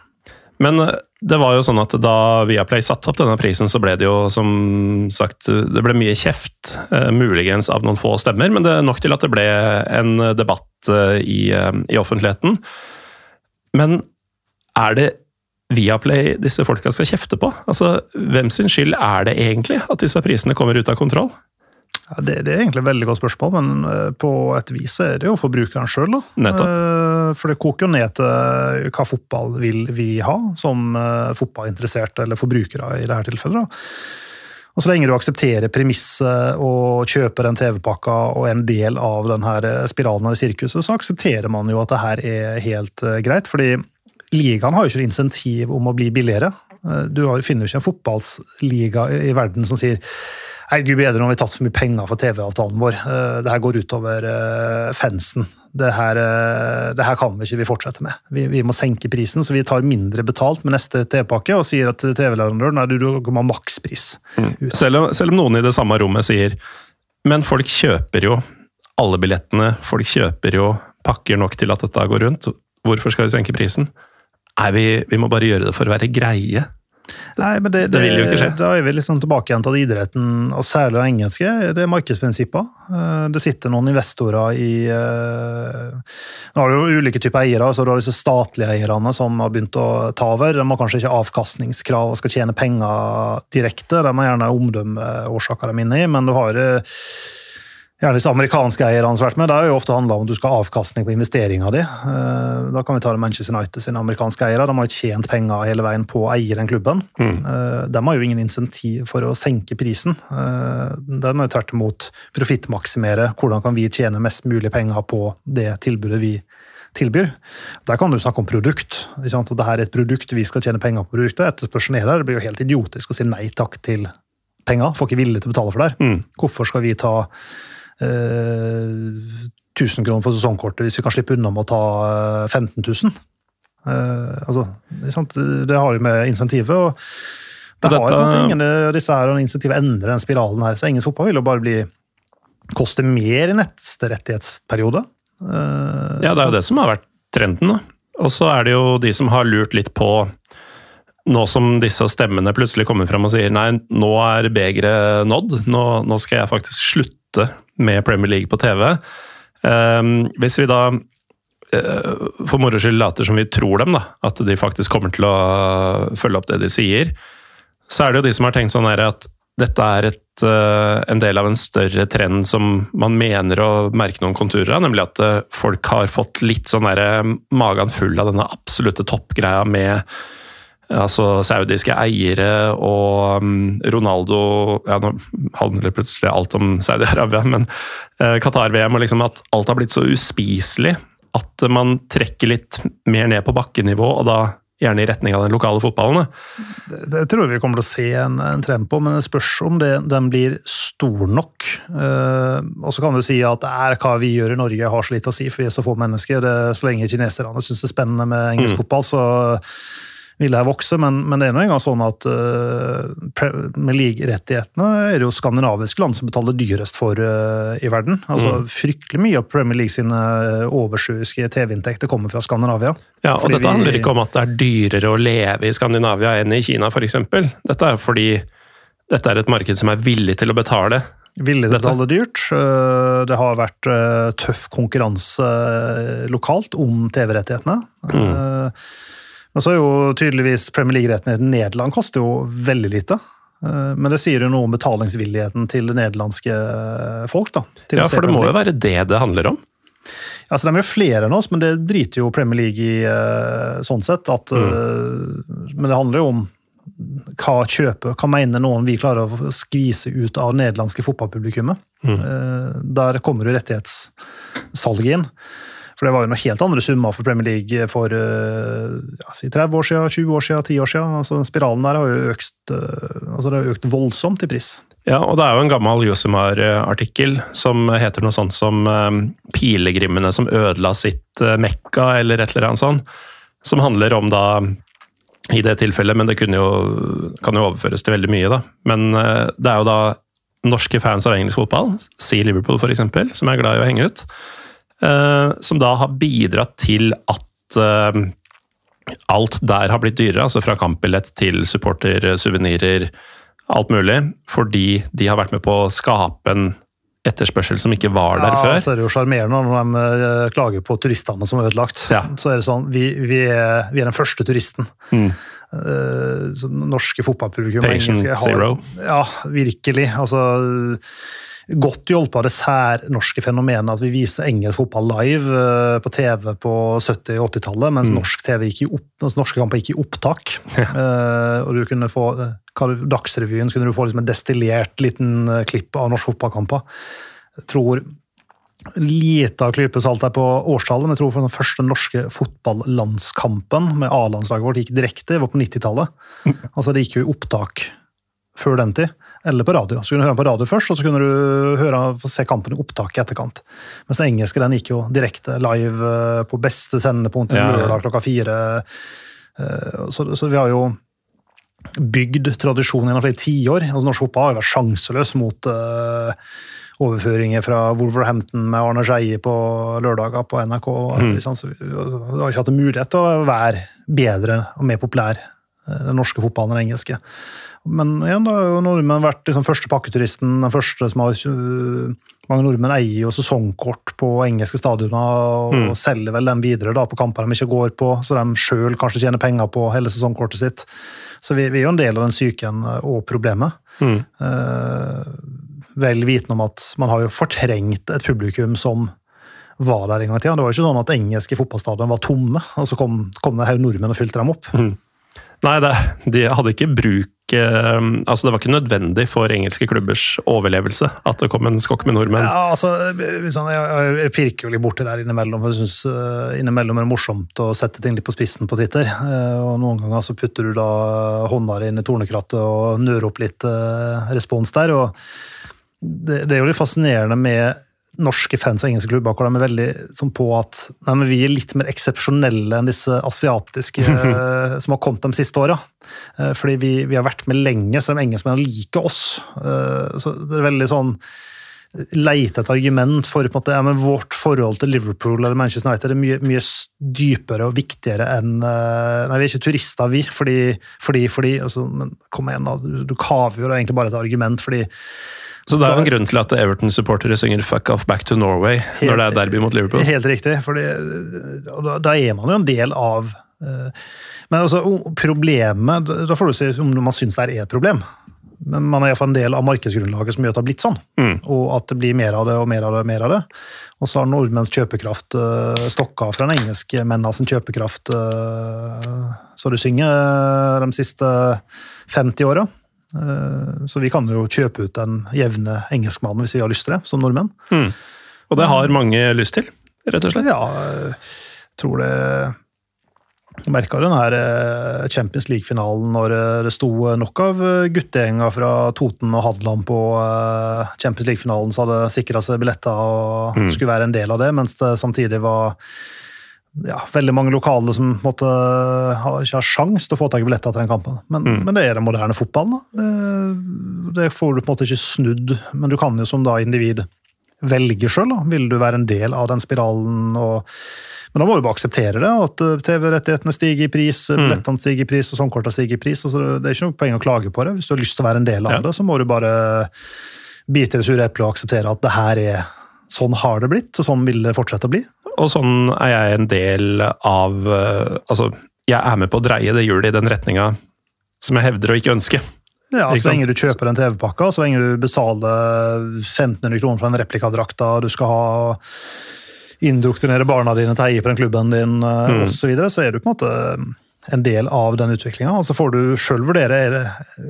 Men det var jo sånn at da Viaplay satte opp denne prisen, så ble det jo som sagt Det ble mye kjeft, eh, muligens av noen få stemmer, men det er nok til at det ble en debatt eh, i, eh, i offentligheten. Men er det Viaplay disse folka skal kjefte på? Altså, Hvem sin skyld er det egentlig at disse prisene kommer ut av kontroll? Ja, det, det er egentlig et veldig godt spørsmål, men eh, på et vis er det jo forbrukeren sjøl. For det koker jo ned til hva fotball vil vi ha, som eh, fotballinteresserte eller forbrukere i dette tilfellet. da. Og Så lenge du aksepterer premisset og kjøper den TV-pakka og en del av denne spiralen av sirkuset, så aksepterer man jo at det her er helt eh, greit. fordi ligaen har jo ikke insentiv om å bli billigere. Eh, Du finner jo ikke en fotballliga i i verden som sier Nei, gud bedre, har vi tatt for mye penger for TV-avtalen vår. Eh, Det her går utover eh, fansen. Det her, eh, det her kan vi ikke vi fortsette med. Vi, vi må senke prisen, så vi tar mindre betalt med neste TV-pakke og sier at TV-leverandøren nei, du, må ha makspris. Mm. Selv om, selv om noen i det samme rommet sier Men folk kjøper jo alle billettene, folk kjøper jo pakker nok til at dette går rundt. Hvorfor skal vi senke prisen? Nei, vi, vi må bare gjøre det for å være greie. Nei, men det, Det vil jo ikke skje. Da er vi liksom tilbake igjen til at idretten, og særlig det engelske, det er markedsprinsipper. Eh, Det sitter noen investorer i eh, Nå har du jo ulike typer eiere, så du har disse statlige eierne som har begynt å ta over. De har kanskje ikke avkastningskrav og skal tjene penger direkte, de har gjerne omdømmeårsaker de er inne i, men du har eh, Gjerne disse amerikanske eierne har vært med. Det har jo ofte handla om at du skal ha avkastning på investeringa di. Eh, Da kan vi ta Manchester United sine amerikanske eiere. De har jo tjent penger hele veien på å eie den klubben. Mm. De har jo ingen insentiv for å senke prisen. Eh, De må jo tvert imot profittmaksimere. Hvordan kan vi tjene mest mulig penger på det tilbudet vi tilbyr? Der kan du snakke om produkt. Ikke sant? At Dette er et produkt, vi skal tjene penger på produktet. Etterspørselen er der. Det blir jo helt idiotisk å si nei takk til penger. Får ikke villige til å betale for det. Mm. Hvorfor skal vi ta eh, 1000 kroner for sesongkortet hvis vi kan slippe unna med å ta eh, 15 000? Eh, altså? Det har jo med insentivet og det har jo ingen av disse her, og insentivet endrer den spiralen her. Så engelsk fotball vil jo bare bli koste mer i neste rettighetsperiode. Eh, Ja, det er jo det som har vært trenden. da. Og så er det jo de som har lurt litt på Nå som disse stemmene plutselig kommer fram og sier nei, nå er begeret nådd, nå, nå skal jeg faktisk slutte med Premier League på TV. Ehm, hvis vi da eh, for moro skyld later som vi tror dem, da, at de faktisk kommer til å følge opp det de sier, så er det jo de som har tenkt sånn her at dette er et, eh, en del av en større trend som man mener å merke noen konturer av, nemlig at eh, folk har fått litt sånn magen full av denne absolutte toppgreia med altså saudiske eiere og mm, Ronaldo ja, Nå handler plutselig alt om Saudi-Arabia, men eh, Qatar-VM og liksom at alt har blitt så uspiselig at man trekker litt mer ned på bakkenivå, og da gjerne i retning av den lokale fotballen. Det, det tror jeg vi kommer til å se en, en trend på, men det spørs om det, den blir stor nok. Eh, og så kan du si at det er hva vi gjør i Norge har så litt å si, for vi er så få mennesker. Det, så lenge kineserne syns det er spennende med engelsk fotball, så vil her vokse. Men, men det er nå engang sånn at uh, med league-rettighetene er det jo skandinaviske land som betaler dyrest for uh, i verden. Altså Fryktelig mye av Premier League sine oversjuiske TV-inntekter kommer fra Skandinavia. Ja, og dette vi- handler ikke om at det er dyrere å leve i Skandinavia enn i Kina, f.eks. Dette er fordi dette er et marked som er villig til å betale Villig til å betale dyrt. Eh, Det har vært eh, tøff konkurranse eh, lokalt om TV-rettighetene. Eh, Men så er jo tydeligvis Premier League-rettighetene i Nederland koster jo veldig lite. Eh, Men det sier jo noe om betalingsvilligheten til det nederlandske folk. da. Ja, for det må jo være det det handler om. Altså, De er jo flere enn oss, men det driter jo Premier League i eh, sånn sett. At, mm. Men det handler jo om hva kjøper, hva mener noen vi klarer å skvise ut av det nederlandske fotballpublikummet. Mm. Der kommer jo rettighetssalget inn. For det var jo noe helt andre summer for Premier League for eh, ja, si 30 år siden, 20 år siden, 10 år siden. Altså, den spiralen der har jo økt, eh, altså, det har økt voldsomt i pris. Ja, og det er jo en gammel Josimar-artikkel som heter noe sånt som eh, 'Pilegrimene som ødela sitt Mekka', eller et eller annet sånt. Som handler om da i det tilfellet, men det jo, kan jo overføres til veldig mye, da. Men det er jo da norske fans av engelsk fotball, si Liverpool f.eks., som er glad i å henge ut, som da har bidratt til at eh, alt der har blitt dyrere, altså fra kampbillett til supporter, suvenirer, alt mulig, fordi de har vært med på å skape en etterspørsel som ikke var der ja, før. Så er det jo sjarmerende når de eh, klager på turistene som er ødelagt. Ja. Så er det sånn, vi, vi, er, vi er den første turisten. Mm. Eh, så norske fotballpublikum Patient har- zero. Ja, virkelig. Altså, godt hjulpet av det særnorske fenomenet at vi viser engelsk fotball live eh, på TV på 70- og 80-tallet, mens norsk TV gikk i opp, norske kamper gikk i opptak. Eh, og du kunne få eh, Dagsrevyen kunne du få liksom en destillert liten klipp av norske fotballkamper. Tror lite av klype salt her på årstallet, men jeg tror for den første norske fotballandskampen med A-landslaget vårt gikk direkte, det var på 90-tallet. Altså det gikk jo i opptak før den tid, eller på radio. Så kunne du høre den på radio først, og så kunne du høre, se kampen i opptaket i etterkant. Mens den engelske den gikk jo direkte live eh, på beste sendepunkt en Ja, lørdag klokka fire. Eh, Så, så vi har jo bygd tradisjon gjennom flere tiår. Altså, norsk fotball har jo vært sjanseløs mot uh, overføringer fra Wolverhampton med Arne Skeie på lørdager på NRK. Mm. sant? Så vi, vi har ikke hatt en mulighet til å være bedre og mer populær, den norske fotballen og den engelske. Men igjen, da har jo nordmenn vært liksom første pakketuristen, den første som har øh, Mange nordmenn eier jo sesongkort på engelske stadioner og selger vel dem videre da på kamper de ikke går på, så de sjøl kanskje tjener penger på hele sesongkortet sitt. Så vi, vi er jo en del av den psyken og problemet. Mm. Eh, vel vitende om at man har jo fortrengt et publikum som var der en gang i tida. Det var jo ikke sånn at engelske fotballstadion var tomme, og så kom, kom det en haug nordmenn og fylte dem opp. Nei, det, de hadde ikke bruk eh, Altså, det var ikke nødvendig for engelske klubbers overlevelse at det kom en skokk med nordmenn. Ja, altså, jeg, pirker jo litt borti der innimellom, for jeg syns uh, innimellom er det morsomt å sette ting litt på spissen på Twitter. Eh, og noen ganger så putter du da hånda inn i tornekrattet og nører opp litt eh, respons der. og det, det er jo litt fascinerende med norske fans av engelske klubber, hvor de er veldig sånn på at nei, men vi er litt mer eksepsjonelle enn disse asiatiske eh, som har kommet de siste åra. Eh, fordi vi, vi har vært med lenge, selv om engelskmennene liker oss. Eh, så det er veldig sånn leite et argument for på en måte, ja, men vårt forhold til Liverpool eller Manchester United er mye, mye dypere og viktigere enn Nei, vi er ikke turister, vi, fordi, fordi, fordi altså, men Kom igjen, da. Du, du kaver jo egentlig bare et argument, fordi Så det er jo en grunn til at Everton-supportere synger 'fuck off back to Norway' når det er derby mot Liverpool. Helt riktig, fordi, og da, da er man jo en del av eh, Men altså, problemet Da får du si om man syns det er et problem. Men man er iallfall en del av markedsgrunnlaget som gjør at det har blitt sånn. Og at det blir mer av det og mer av det. og mer av det. Og så har nordmenns kjøpekraft uh, stokka fra den engelske mennene sin kjøpekraft uh, så du synger eh, de siste 50 åra. Eh, så vi kan jo kjøpe ut den jevne engelskmannen hvis vi har lyst til det, som nordmenn. Og det har mange lyst til, rett og slett. Ja, jeg tror det Jeg merka den her eh, Champions League-finalen når eh, det sto nok av guttegjenga fra Toten og Hadeland på Champions League-finalen som hadde sikra seg billetter og skulle være en del av det, mens det samtidig var ja, veldig mange lokale som måtte ikke har sjans til å få tak i billetter til den kampen. Men, men det er den moderne fotballen. Det, det får du på en måte ikke snudd, men du kan jo som da individ velge sjøl. Vil du være en del av den spiralen? Og, men da må du bare akseptere det, at eh, TV-rettighetene stiger i pris, billettene stiger i pris, og sesongkortene stiger i pris. Altså, det er ikke noe poeng å klage på det. Hvis du har lyst til å være en del av Ja. det, så må du bare bite i det sure eplet og akseptere at det her er sånn har det blitt, og sånn vil det fortsette å bli. Og sånn er jeg en del av eh, Altså, jeg er med på å dreie det hjulet i den retninga som jeg hevder å ikke ønske. Ja, Ikke Så lenge du kjøper en TV-pakke, så lenge du betaler 1500 kroner for den replikadrakta, du skal ha indoktrinere barna dine til å heie på den klubben din eh, Mm. og så videre, så er du på en måte en del av den utviklinga. Så får du sjøl vurdere er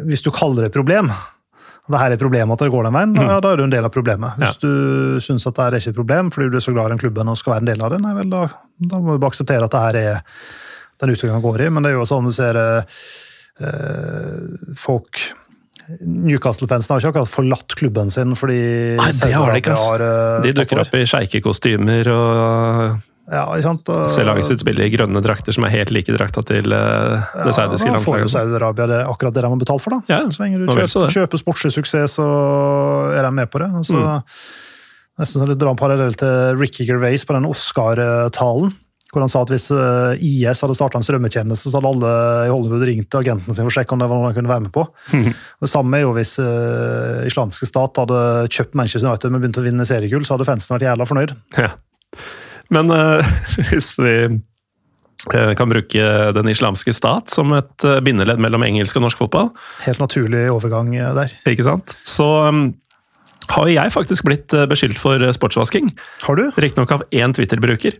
Hvis du kaller det et problem, det her er et problem at det går den veien, da, ja, da er du en del av problemet. Hvis du syns at det her er ikke et problem fordi du er så glad i den klubben og skal være en del av det, nei vel, da, da må du bare akseptere at det her er den utviklinga går i. Men det er jo sånn du ser eh, eh, folk Newcastle-fansen har ikke akkurat forlatt klubben sin fordi Nei, det har de ikke. eh, De dukker opp i sjeikekostymer og Ja? Og- ser laget sitt spille i grønne drakter som er helt like drakta til uh, det saudiske landslaget. da får jo. Saudi-Arabia det, akkurat det de har betalt for. da. Ja, så lenge du kjøper, kjøper sportslig suksess, så er de med på det. Altså, Mm. Nesten så du drar en parallell til Ricky Gervais på den Oscar-talen. Hvor han sa at hvis eh, IS hadde starta en strømmetjeneste, så hadde alle i Hollywood ringt til agenten sin for å sjekke om det var noe han kunne være med på. Det samme er jo hvis uh, islamske stat hadde kjøpt Manchester United men begynt å vinne seriegull, så hadde fansen vært jævla fornøyd. Ja. Men uh, hvis vi eh, kan bruke Den islamske stat som et eh, bindeledd mellom engelsk og norsk fotball, Helt naturlig overgang der. ikke sant? så um, har jeg faktisk blitt beskyldt for sportsvasking. Har du? Riktignok av én Twitter-bruker.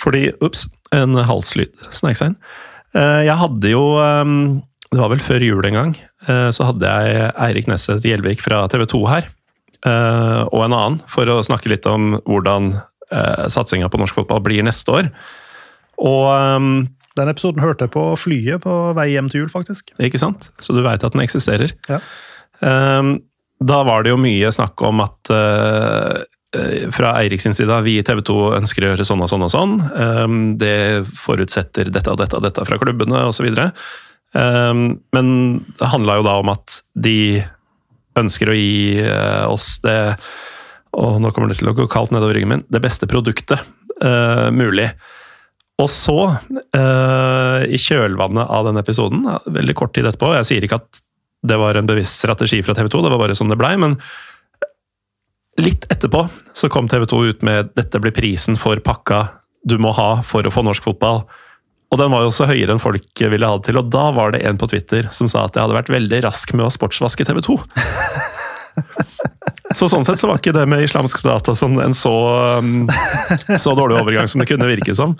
Fordi Ops, en halslyd snek seg inn. Jeg hadde jo eh, Det var vel før jul en gang. Så hadde jeg Eirik Nesset Gjelvik fra TV 2 her. Og en annen, for å snakke litt om hvordan uh, satsinga på norsk fotball blir neste år. Og um, Den episoden hørte jeg på flyet på vei hjem til jul, faktisk. Ikke sant? Så du veit at den eksisterer. Ja. Um, da var det jo mye snakk om at eh, eh, fra Eirik sin side vi i TV 2 ønsker å gjøre sånn og sånn og sånn. Ehm, det forutsetter dette og dette og dette fra klubbene osv. Um, men det handla jo da om at de ønsker å gi eh, oss det og nå kommer det til å gå kaldt nedover ryggen min, det beste produktet uh, mulig. Og så, uh, i kjølvannet av den episoden, veldig kort tid etterpå Jeg sier ikke at det var en bevisst strategi fra TV 2, det var bare sånn det blei, men litt etterpå så kom TV 2 ut med 'dette blir prisen for pakka du må ha for å få norsk fotball'. Og den var jo også høyere enn folk ville ha det til, og da var det en på Twitter som sa at jeg hadde vært veldig rask med å sportsvaske TV 2. Så sånn sett så var ikke det med islamsk stat sånn en så, um, så dårlig overgang som det kunne virke som.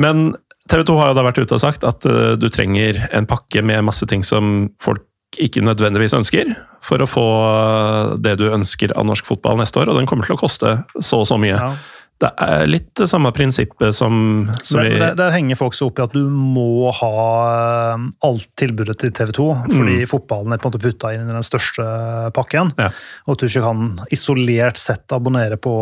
Men TV 2 har jo da vært ute og sagt at uh, du trenger en pakke med masse ting som folk ikke nødvendigvis ønsker, for å få uh, det du ønsker av norsk fotball neste år, og den kommer til å koste så og så mye. Ja. Det er litt det samme prinsippet som, som der, der, der henger folk seg opp i at du må ha eh, alt tilbudet til TV 2, fordi fotballen er på en måte putta inn i den største pakken. Mm. Ja. Og at du ikke kan isolert sett abonnere på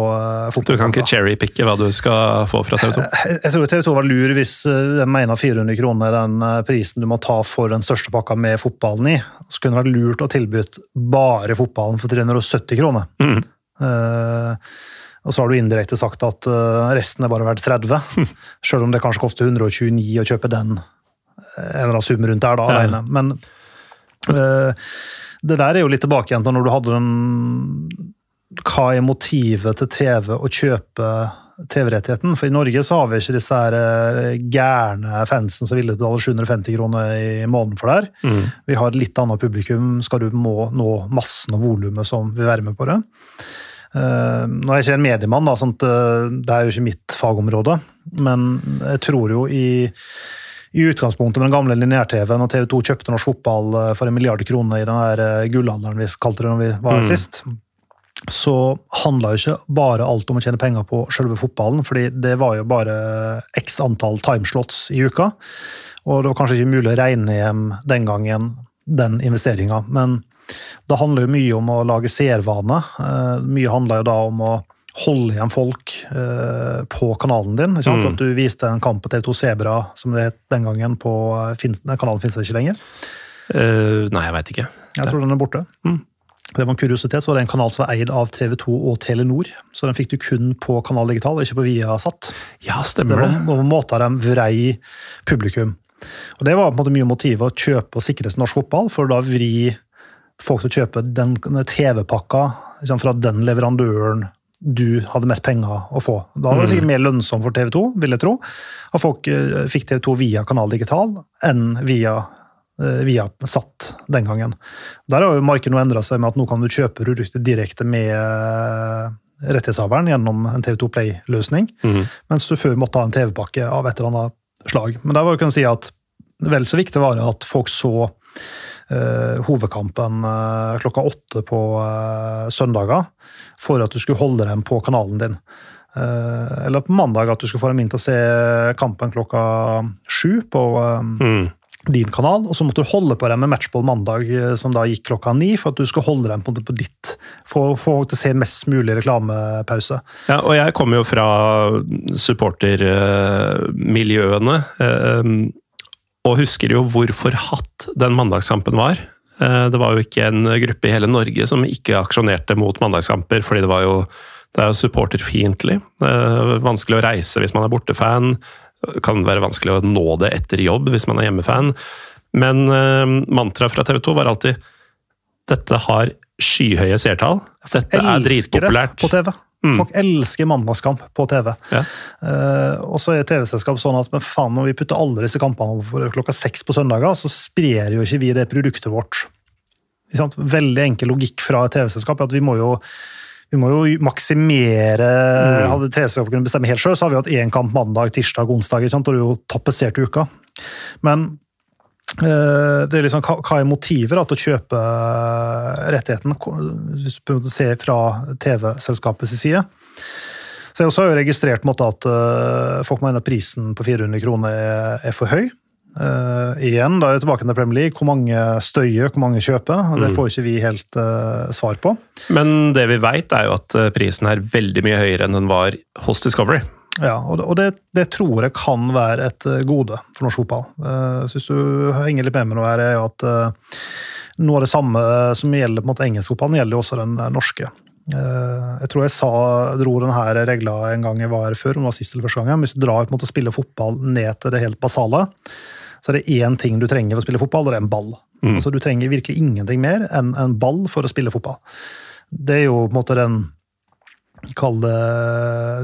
fotball. Du kan ikke cherrypicke hva du skal få fra TV 2. Jeg, jeg tror TV 2 var lur hvis eh, de mener 400 kroner er den eh, prisen du må ta for den største pakka med fotballen i. Så kunne det vært lurt å tilby bare fotballen for 370 kroner. Mm. Eh, og så har du indirekte sagt at eh, resten er bare verdt 30, selv om det kanskje koster 129 å kjøpe den eh, en eller annen sum rundt der da, Ja. Men eh, det der er jo litt tilbake igjen til når du hadde den Hva er motivet til TV å kjøpe TV-rettigheten? For i Norge så har vi ikke disse her gærne fansen som ville betale 750 kroner i måneden for det her. Mm. Vi har litt annet publikum, skal du må nå massen og volumet som vil være med på det. Eh, nå er jeg ikke en mediemann, da, sånt, eh, det er jo ikke mitt fagområde, men jeg tror jo i, i utgangspunktet med den gamle lineær-TV, når TV 2 kjøpte norsk fotball eh, for en milliard kroner i den eh, gullalderen vi kalte det når vi var her Mm. sist, så handla jo ikke bare alt om å tjene penger på selve fotballen, fordi det var jo bare x antall timeslots i uka. Og det var kanskje ikke mulig å regne hjem den gangen den investeringa. Men det handler jo mye om å lage seervane. Eh, Mye handler jo da om å holde igjen folk eh, på kanalen din. Ikke sant? Mm. At du viste en kamp på TV2 Sebra, som det het den gangen, på eh, kanalen finnes ikke lenger. Uh, nei, jeg veit ikke. Jeg tror den er borte. Mm. Det var en kuriositet, så var det en kanal som var eid av TV2 og Telenor. Så den fikk du kun på Kanal Digital, ikke på Viasat. Ja, stemmer Det var, det. var måter de vrei publikum. Og Det var på en måte mye motivet å kjøpe og sikre norsk fotball, for å da vri folk til å kjøpe den TV-pakka liksom, fra den leverandøren du hadde mest penger å få. Da var det sikkert mer lønnsomt for TV 2, vil jeg tro. At folk eh, fikk TV 2 via Kanal Digital enn via, eh, via Satt den gangen. Der har jo markedet nå endra seg med at nå kan du kjøpe produktet direkte med eh, rettighetshaveren gjennom en TV 2 Play-løsning, mens du før måtte ha en TV-pakke av et eller annet slag. Men der var det kunne si at vel så viktig var det at folk så eh, hovedkampen uh, klokka åtte på uh, søndager for at du skulle holde dem på kanalen din. Eller på mandag at du skulle få dem inn til å se kampen klokka sju på mm. din kanal, og så måtte du holde på dem med matchball mandag, som da gikk klokka ni, for at du skulle holde dem på, på ditt, for å få til å se mest mulig reklamepause. Ja, og jeg kommer jo fra supportermiljøene, eh, og husker jo hvor forhatt den mandagskampen var. Eh, Det var jo ikke en gruppe i hele Norge som ikke aksjonerte mot mandagskamper, fordi det var jo det er jo supporterfiendtlig. Er Vanskelig å reise hvis man er bortefan. Kan være vanskelig å nå det etter jobb hvis man er hjemmefan. Men uh, mantraet fra TV 2 var alltid dette har skyhøye seertall. Dette er elsker det på TV. Folk elsker mandagskamp på TV. Ja. Uh, og så er TV-selskap sånn at men faen, når vi putter alle disse kampene over klokka seks på søndager, så sprer jo ikke vi det produktet vårt. Veldig enkel logikk fra et TV-selskap er at vi må jo vi må jo maksimere Hadde TV-selskapet kunnet bestemme helt sjøl, så har vi hatt én kamp mandag, tirsdag, onsdag. Ikke sant? Og det er jo tapetsert uka. Men det er liksom, hva, er motivet da, til å kjøpe eh, rettigheten, hvis du ser fra TV-selskapets side? Så jeg også har jo registrert måte, at eh, folk mener prisen på 400 kroner er, er for høy. Uh, igjen, da er vi tilbake til Premier League. Hvor mange støyer, hvor mange kjøper? Det får ikke vi helt uh, svar på. Men det vi veit, er jo at eh, prisen er veldig mye høyere enn den var hos Discovery. Ja, og det, det, det tror jeg kan være et eh, gode for norsk fotball. Jeg syns du henger litt med meg nå, her, er jo at eh, noe av det samme som gjelder på en måte engelskfotballen, gjelder jo også den eh, norske. Eh, Jeg tror jeg sa, dro denne regla en gang jeg var før, om det var sist eller første gang. Hvis du drar på en måte og spiller fotball ned til det helt basale, så er det én ting du trenger for å spille fotball, og det er en ball. Altså Du trenger virkelig ingenting mer enn en ball for å spille fotball. Det er jo på en måte den Kall det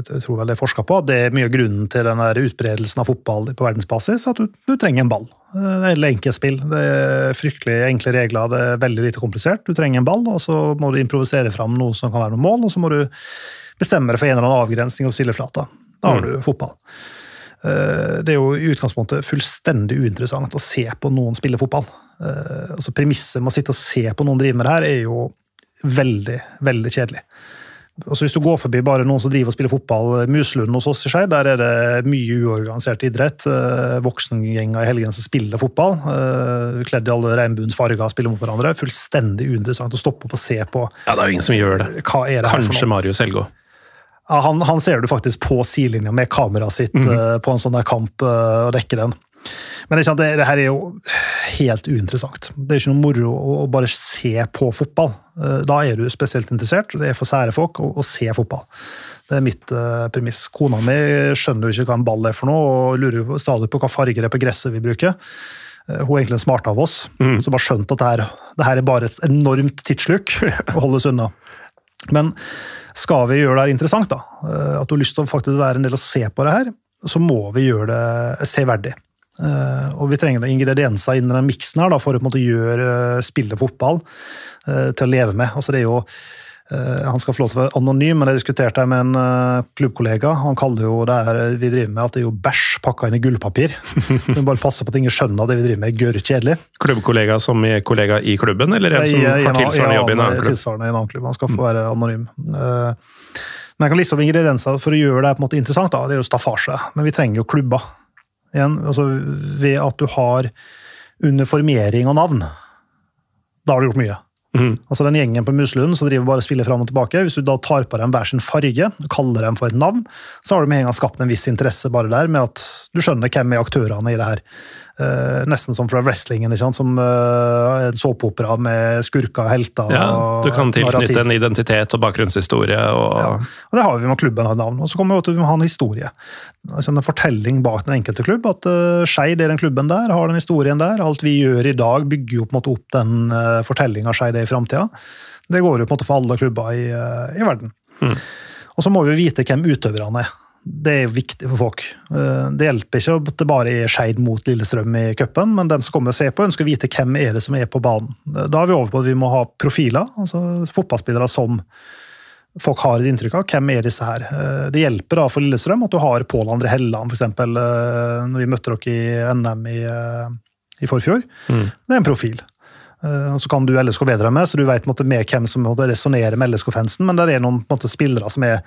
Jeg tror vel det er forska på. Det er mye av grunnen til den der utbredelsen av fotball på verdensbasis. At du, du trenger en ball. Det er enkelt spill. Det er fryktelig enkle regler. Det er veldig lite komplisert. Du trenger en ball, og så må du improvisere fram noe som kan være noe mål, og så må du bestemme deg for en eller annen avgrensning og stilleflata. Da har du fotball. Eh, Det er jo i utgangspunktet fullstendig uinteressant å se på noen spille fotball. Eh, Altså Premisset med å sitte og se på noen drive med det her, er jo veldig, veldig kjedelig. Altså Hvis du går forbi bare noen som driver og spiller fotball, Muslund hos oss i Skei, der er det mye uorganisert idrett. eh, Voksengjenger i helgene som spiller fotball. eh, Kledd i alle regnbuens farger, spiller mot hverandre. Fullstendig uinteressant å stoppe opp og se på Ja, det er jo ingen som gjør det. er det Kanskje. Marius Helgå. Ja, han, han ser du faktisk på sidelinja med kameraet sitt eh, på en sånn der kamp eh, og dekker den. Men det, det, her er jo helt uinteressant. Det er ikke noe moro å, bare se på fotball. Eh, Da er du spesielt interessert. Det er for sære folk å, å se fotball. Det er mitt eh, premiss. Kona mi skjønner jo ikke hva en ball er for noe, og lurer stadig på hva farger det er på gresset vi bruker. Eh, Hun er egentlig den smarte av oss, som har skjønt at det her, det her er bare et enormt tidssluk å holde oss unna. Men skal vi gjøre det her interessant, da, at du har lyst til å faktisk være en del og se på det her, så må vi gjøre det severdig. Eh, Og vi trenger ingredienser innen den miksen her da, for å på en måte gjøre spillet fotball eh, til å leve med. Altså det er jo han skal få lov til å være anonym, men jeg diskuterte det med en klubbkollega. Han kaller jo det her vi driver med, at det er jo bæsj pakka inn i gullpapir. Vi bare passe på at ingen skjønner at det vi driver med, er gørr kjedelig. Klubbkollega som er kollega i klubben, eller en som har en- tilsvarende jobb i en annen klubb? Tilsvarende i en annen klubb. Han skal få være anonym. Men jeg kan liste opp ingredienser for å gjøre det på en måte interessant. Da. Det er jo staffasje, men vi trenger jo klubber. Igjen, altså Ved at du har uniformering av navn, da har du gjort mye. Mm. Altså Den gjengen på Muslund som driver bare og spiller fram og tilbake, hvis du da tar på dem hver sin farge, og kaller dem for et navn, så har du med en gang skapt en viss interesse bare der, med at du skjønner hvem er aktørene i det her. Eh, nesten som fra wrestlingen, som uh, en såpeopera med skurker og helter. Ja, du kan narrativ. tilknytte en identitet og bakgrunnshistorie. Og, Ja. Og det har vi med klubben har navn. Og så kommer vi til at vi må ha en historie. Altså en fortelling bak den enkelte klubb. At uh, Skeid er den klubben der, har den historien der. Alt vi gjør i dag, bygger jo på en måte opp den uh, fortellinga Skeid er i framtida. Det går jo på en måte for alle klubber i, uh, i verden. Og så må vi vite hvem utøverne er. Det er viktig for folk. Eh, Det hjelper ikke at det bare er Skeid mot Lillestrøm i cupen, men dem som kommer og ser på, ønsker å vite hvem er det som er på banen. Da er vi over på at vi må ha profiler, altså fotballspillere som folk har et inntrykk av. Hvem er disse her? Eh, Det hjelper da for Lillestrøm at du har Pål André Helland, f.eks. Når vi møtte dere i NM i, eh, i forfjor. Det er en profil. Eh, Så kan du LSK bedre med, så du vet med mer hvem som resonnerer med LSK-fansen, men det er noen måte, spillere som er,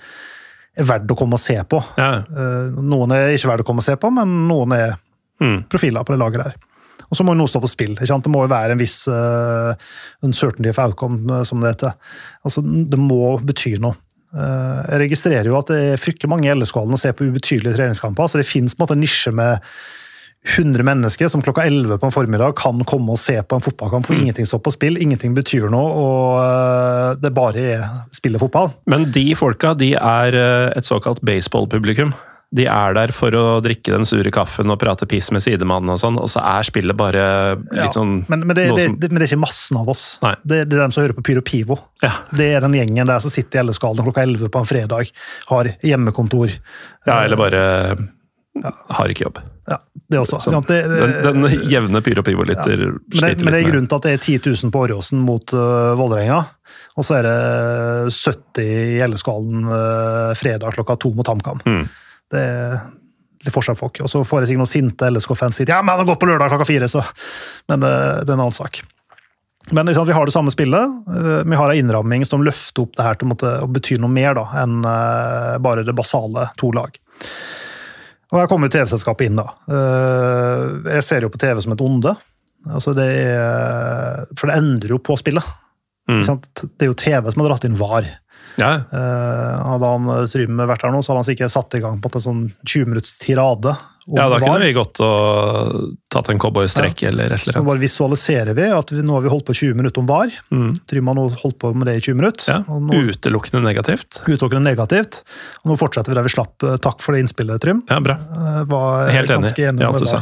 er verdt å komme og se på. ja. Eh, Noen er ikke verdt å komme og se på, men noen er Mm. profiler på det laget der. Og så må jo noe stå på spill. ikke sant? Det må jo være en viss uh, uncertainty of outcome, eh, som det heter. Altså, Det må bety noe. Uh, jeg registrerer jo at det er fryktelig mange i LSK-hallen å ser på ubetydelige treningskamper. så Det fins en nisje med 100 mennesker som klokka 11 på en formiddag kan komme og se på en fotballkamp for ingenting står på spill, ingenting betyr noe, og eh, det bare er spille fotball. Men de folka de er eh, et såkalt baseballpublikum. De er der for å drikke den sure kaffen og prate piss med sidemannen og sånn, og så er spillet bare litt Ja, sånn men, men, det, det, som- det, men det er ikke massen av oss. Det, det er dem som hører på Pyro Pivo. Ja. Det er den gjengen der som sitter i LS-skallen klokka 11 på en fredag, har hjemmekontor. Ja, eller bare har ikke jobb. Ja, det også. Så, Ja, det, Den, den jevne Pyro Pivo-lytter men, det, med men det er grunnen til at det er 10 000 på Åråsen mot uh, Vålerenga, og så er det 70 i LS-skallen uh, fredag klokka to mot HamKam. Mm. Det er litt forskjell folk. Og så får jeg sikkert noen sinte LSK-fans si ja, men han har gått på lørdag klokka fire, så Men uh, det er en annen sak. Men liksom, vi har det samme spillet. Vi har en innramming som løfter opp det her til å, måtte, å bety noe mer da, enn bare det basale to lag. Og her kommer jo TV-selskapet inn, da. Uh, Jeg ser jo på TV som et onde. Altså det er, for det endrer jo på spillet. Mm. Det er jo TV som har dratt inn VAR. Ja, Uh, hadde han eh, Trym vært her nå, så hadde han sikkert satt i gang på en sånn 20 minutts tirade. ja, da kunne VAR. vi gått og tatt en cowboystrekk eller et eller annet. bare visualiserer vi at vi, nå har vi holdt på 20 minutter om VAR. Mm. Trym har nå holdt på med det i 20 minutter. Ja, nå Utelukkende negativt. utelukkende negativt. Og nå fortsetter vi der vi slapp. Eh, Takk for det innspillet, Trym. Ja, bra. Var Helt enig ganske i enig alt du sa.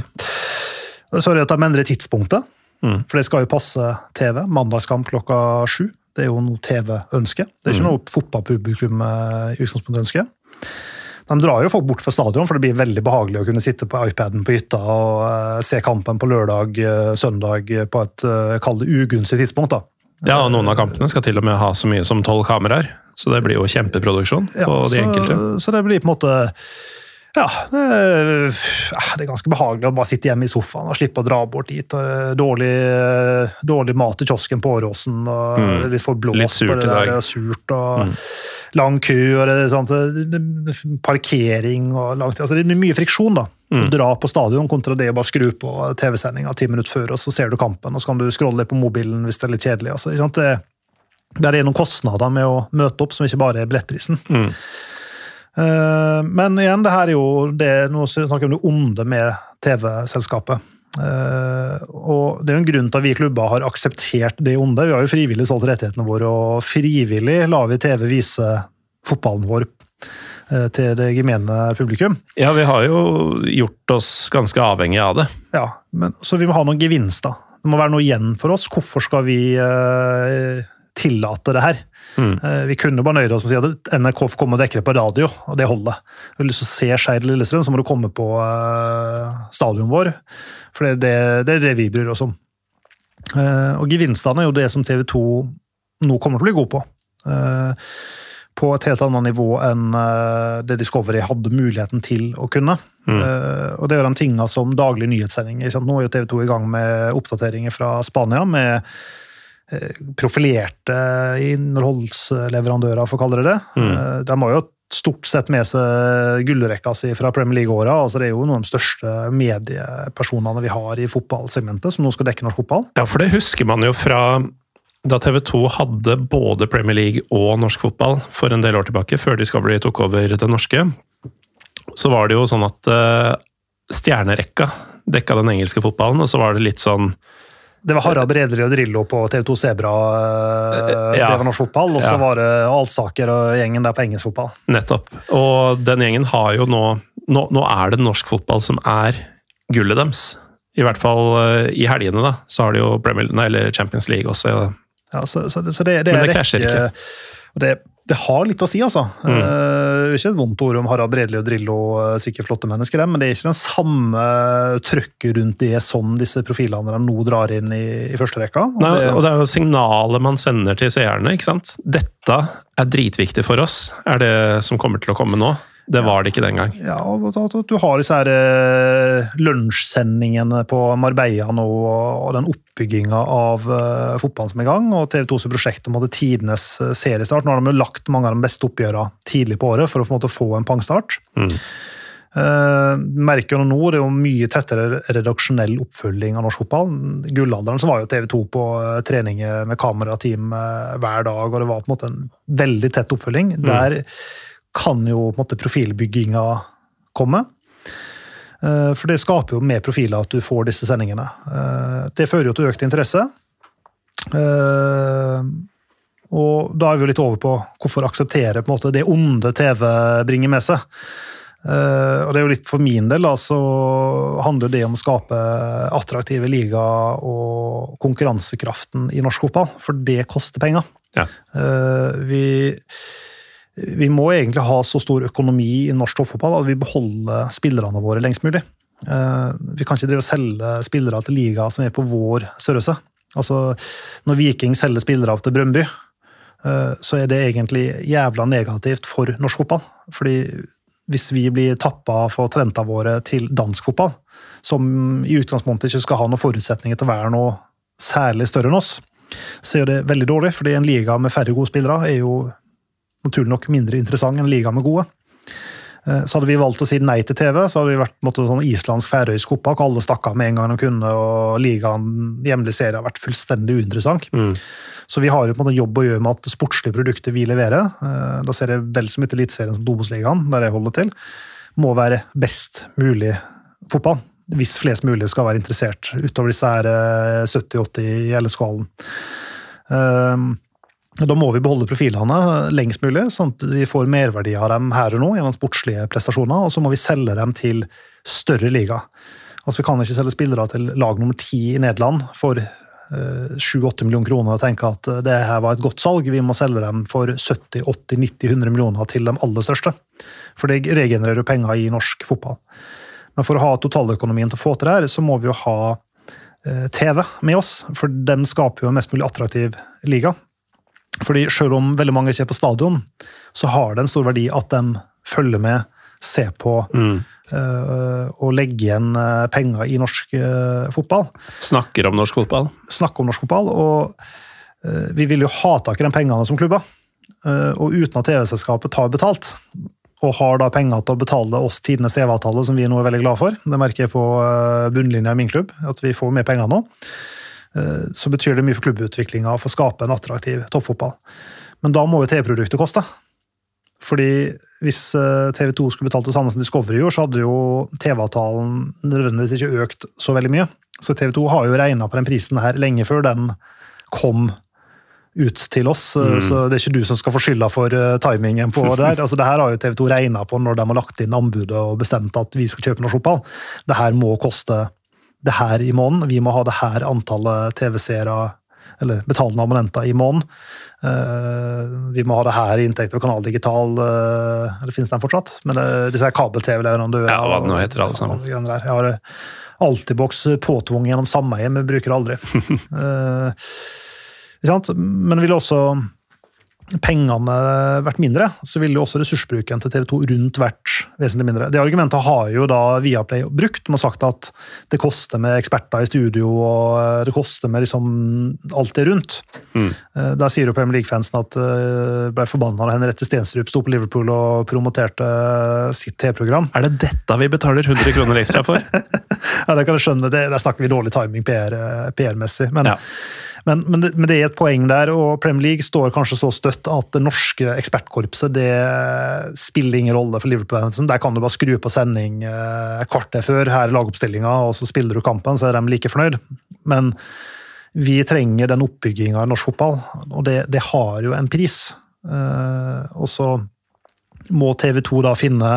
Sorry at de endrer tidspunktet, Mm. for det skal jo passe TV. Mandagskamp klokka sju. Det er jo noe TV ønsker. Det er ikke Mm. noe fotballpublikum eh, i utgangspunktet ønsker. De drar jo folk bort fra stadion, for det blir veldig behagelig å kunne sitte på iPaden på hytta og eh, se kampen på lørdag, eh, søndag på et kall det ugunstig tidspunkt. da. Ja, og noen av kampene skal til og med ha så mye som tolv kameraer. Så det blir jo kjempeproduksjon på Ja, de så, enkelte. Så det blir på en måte ja, det, er- ja, det er ganske behagelig å bare sitte hjemme i sofaen og slippe å dra bort dit. og er Dårlig, dårlig mat i kiosken på Åråsen, og Mm. litt for blåst Litt surt det der, og surt og Mm. lang kø og det, sant, parkering og langt altså Det er mye friksjon da, Mm. dra på stadion kontra det å bare skru på TV-sendinga ti minutter før, og så ser du kampen, og så kan du scrolle på mobilen hvis det er litt kjedelig. Altså, ikke sant? Det, der er noen kostnader med å møte opp som ikke bare er billettprisen. Mm. Eh, Men igjen, det her er jo det, nå snakker vi om det onde med TV-selskapet. Eh, og Det er jo en grunn til at vi klubber har akseptert det onde. Vi har jo frivillig solgt rettighetene våre, og frivillig lar vi TV vise fotballen vår eh, til det gemene publikum. Ja, vi har jo gjort oss ganske avhengige av det. Ja, men, Så vi må ha noen gevinster. Det må være noe igjen for oss. Hvorfor skal vi tillate det her? Mm. Eh, Vi kunne bare nøyd oss med å si at NRK får komme og dekke det på radio, og det holder. Har du lyst til å se Skeid Lillestrøm, så må du komme på uh, stadion vår. For det er det, det er det vi bryr oss om. Uh, og gevinstene er jo det som TV 2 nå kommer til å bli god på. Uh, på et helt annet nivå enn eh, det Discovery hadde muligheten til å kunne. Eh, og det er de tingene som daglig nyhetssending. ikke sant? Nå er jo TV 2 i gang med oppdateringer fra Spania. med eh, profilerte innholdsleverandører, for å kalle det det. Mm. De har jo stort sett med seg gullrekka si fra Premier League-åra. Altså det er jo noen av de største mediepersonene vi har i fotballsegmentet, som nå skal dekke norsk fotball. Ja, for det husker man jo fra da TV 2 hadde både Premier League og norsk fotball for en del år tilbake, før Discovery tok over det norske. Så var det jo sånn at eh, stjernerekka dekka den engelske fotballen, og så var det litt sånn Det var Harald Bredli og Drillo på TV2 Sebra, eh, Ja. det var norsk fotball. Og så Ja. var det Alsaker og gjengen der på engelsk fotball. Nettopp. Og den gjengen har jo nå Nå, nå er det norsk fotball som er gullet deres. I hvert fall eh, i helgene, da. Så har de jo Premier, nei, eller Champions League også. Ja, så, så, så det, det Men det krasjer ikke. Det, det har litt å si, altså. Mm. Uh, ikke et vondt ord om Harald Bredli og Drillo, eh, sikkert flotte mennesker, men det er ikke den samme trøkket rundt det som disse profilene de nå drar inn i, i første rekka. Og Nei, det- og det er jo signalet man sender til seerne. ikke sant? Dette er dritviktig for oss, er det som kommer til å komme nå. Det var det ikke den gang. Ja, og du har disse her eh, lunsjsendingene på Marbella nå, og den oppbygginga av eh, fotballen som er i gang, og TV 2s prosjekt om tidenes eh, seriestart. Nå har de jo lagt mange av de beste oppgjørene tidlig på året for å få, en få en pangstart. Mm. Eh, merker jo nå det er jo mye tettere redaksjonell oppfølging av norsk fotball. Gullalderen så var jo TV 2 på eh, trening med kamerateam hver dag, og det var på en måte en veldig tett oppfølging. Der kan jo på en måte profilbygginga komme. Eh, For det skaper jo mer profiler at du får disse sendingene. Eh, Det fører jo til økt interesse. Eh, Og da er vi jo litt over på hvorfor akseptere på en måte det onde TV bringer med seg. Og det er jo litt for min del, da, så handler det om å skape attraktive ligaer og konkurransekraften i norsk fotball, for det koster penger. Ja. Vi vi må egentlig ha så stor økonomi i norsk toppfotball at vi beholder spillerne våre lengst mulig. Eh, Vi kan ikke drive og selge spillere til liga som er på vår størrelse. Altså, Når Viking selger spillere til Brøndby, eh, så er det egentlig jævla negativt for norsk fotball. Fordi hvis vi blir tappa for talentene våre til dansk fotball, som i utgangspunktet ikke skal ha noen forutsetninger til å være noe særlig større enn oss, så er det veldig dårlig. fordi en liga med færre gode spillere er jo naturlig nok mindre interessant enn en liga med gode. Eh, Så hadde vi valgt å si nei til TV, så hadde vi vært måte, sånn islandsk-færøysk hvor alle stakk av med en gang de kunne, og ligaen, hjemlig serie, har vært fullstendig uinteressant. Mm. Så vi har jo på en måte jobb å gjøre med at sportslige produktet vi leverer, eh, da ser jeg vel så mye til Eliteserien som Dobos-ligaen, der jeg holder til, må være best mulig fotball. Hvis flest mulig skal være interessert, utover disse her eh, 70-80 i LSK-hallen. Um, da må vi beholde profilene lengst mulig, sånn at vi får merverdi av dem her og nå gjennom sportslige prestasjoner, og så må vi selge dem til større liga. Altså Vi kan ikke selge spillere til lag nummer ti i Nederland for eh, 7-8 millioner kroner og tenke at eh, det her var et godt salg. Vi må selge dem for 70-80-90-100 millioner til de aller største. For det regenererer jo penger i norsk fotball. Men for å ha totaløkonomien til å få til det her, så må vi jo ha eh, TV med oss, for de skaper jo en mest mulig attraktiv liga. Fordi selv om veldig mange ikke er på stadion, så har det en stor verdi at de følger med, ser på Mm. øh, og legger igjen eh, penger i norsk øh, fotball. Snakker om norsk fotball. Snakker om norsk fotball. Og øh, vi vil jo ha tak i de pengene som klubber. Uh, og uten at TV-selskapet tar betalt, og har da penger til å betale oss tidenes TV-avtale, som vi nå er veldig glad for, det merker jeg på bunnlinja i min klubb, at vi får mer penger nå, så betyr det mye for klubbutviklinga for å skape en attraktiv toppfotball. Men da må jo TV-produktet koste. Fordi hvis eh, TV 2 skulle betalt det samme som Discovery gjorde, så hadde jo TV-avtalen nødvendigvis ikke økt så veldig mye. Så TV 2 har jo regna på den prisen her lenge før den kom ut til oss. Mm. Så det er ikke du som skal få skylda for eh, timingen på det der. Altså, det her har jo TV 2 regna på når de har lagt inn anbudet og bestemt at vi skal kjøpe norsk fotball. Det her må koste det her i måneden. Vi må ha det her antallet TV-seere eller betalende abonnenter i måneden. Uh, vi må ha det her i inntekt ved Kanal Digital, Uh, eller finnes den fortsatt? Men det, disse kabel-TV-leverandørene Ja, hva det nå heter, alle sammen. Jeg har Altibox påtvunget gjennom sameie, men bruker aldri. Ikke sant? Men det vil også pengene vært mindre, så ville jo også ressursbruken til TV 2 rundt vært vesentlig mindre. Det argumentet har jo da Viaplay brukt. Man har sagt at det koster med eksperter i studio, og det koster med liksom alt det rundt. Mm. Eh, Der sier jo Premier League-fansen at de ble forbanna da Henriette Stenstrup sto på Liverpool og promoterte sitt TV-program. Er det dette vi betaler 100 kroner ekstra for? Ja, det kan jeg skjønne. Det, der snakker vi dårlig timing PR-messig. PR-messig. Men, Ja. Men, men, det, men, det, er et poeng der, og Premier League står kanskje så støtt at det norske ekspertkorpset det spiller ingen rolle for Liverpool. Der kan du bare skru på sending eh, kvarter før, her er lagoppstillinga, og så spiller du kampen, så er de like fornøyd. Men vi trenger den oppbygginga i norsk fotball, og det, det har jo en pris. Eh, og så må TV 2 da finne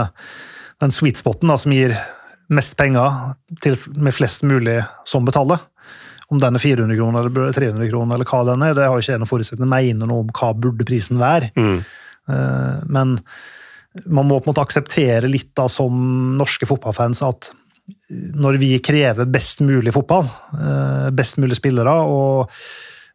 den sweet spoten da, som gir mest penger til, med flest mulig som betaler. Om den er 400 kroner eller 300 kroner, eller hva den er, det har ikke jeg noen forutsetning mener noe om hva burde prisen være. Mm. Uh, men man må på en måte akseptere litt da, som norske fotballfans at når vi krever best mulig fotball, uh, best mulig spillere, og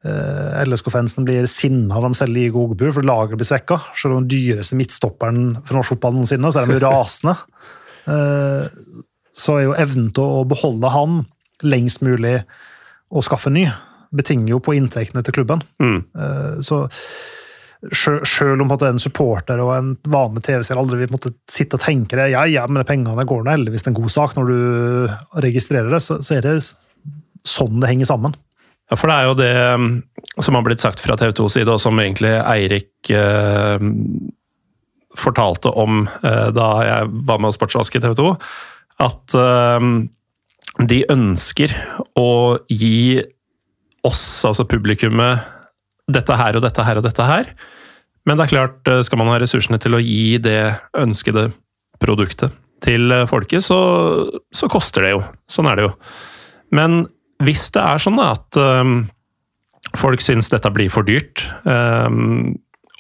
eh, LSK-fansen blir sinna de selger Igo Ogbu for laget blir svekka. Selv om den dyreste midtstopperen for norsk fotball noensinne, så er de jo rasende. så er jo evnen til å beholde han lengst mulig å skaffe ny, betinger jo på inntektene til klubben. Mm. Eh, så Sjøl om en supporter og en vanlig TV-seer aldri vil sitte og tenke det, ja, ja, men pengene går nå heldigvis en god sak når du registrerer det, så, så, er det sånn det henger sammen. Ja, for det er jo det um, som har blitt sagt fra TV 2s side, og som egentlig Eirik eh, fortalte om eh, da jeg var med å sportsvaske TV 2, at eh, de ønsker å gi oss, altså publikummet, dette her og dette her og dette her. Men det er klart, eh, skal man ha ressursene til å gi det ønskede produktet til eh, folket, så, så koster det jo. Sånn er det jo. Men hvis det er sånn at um, folk syns dette blir for dyrt, um,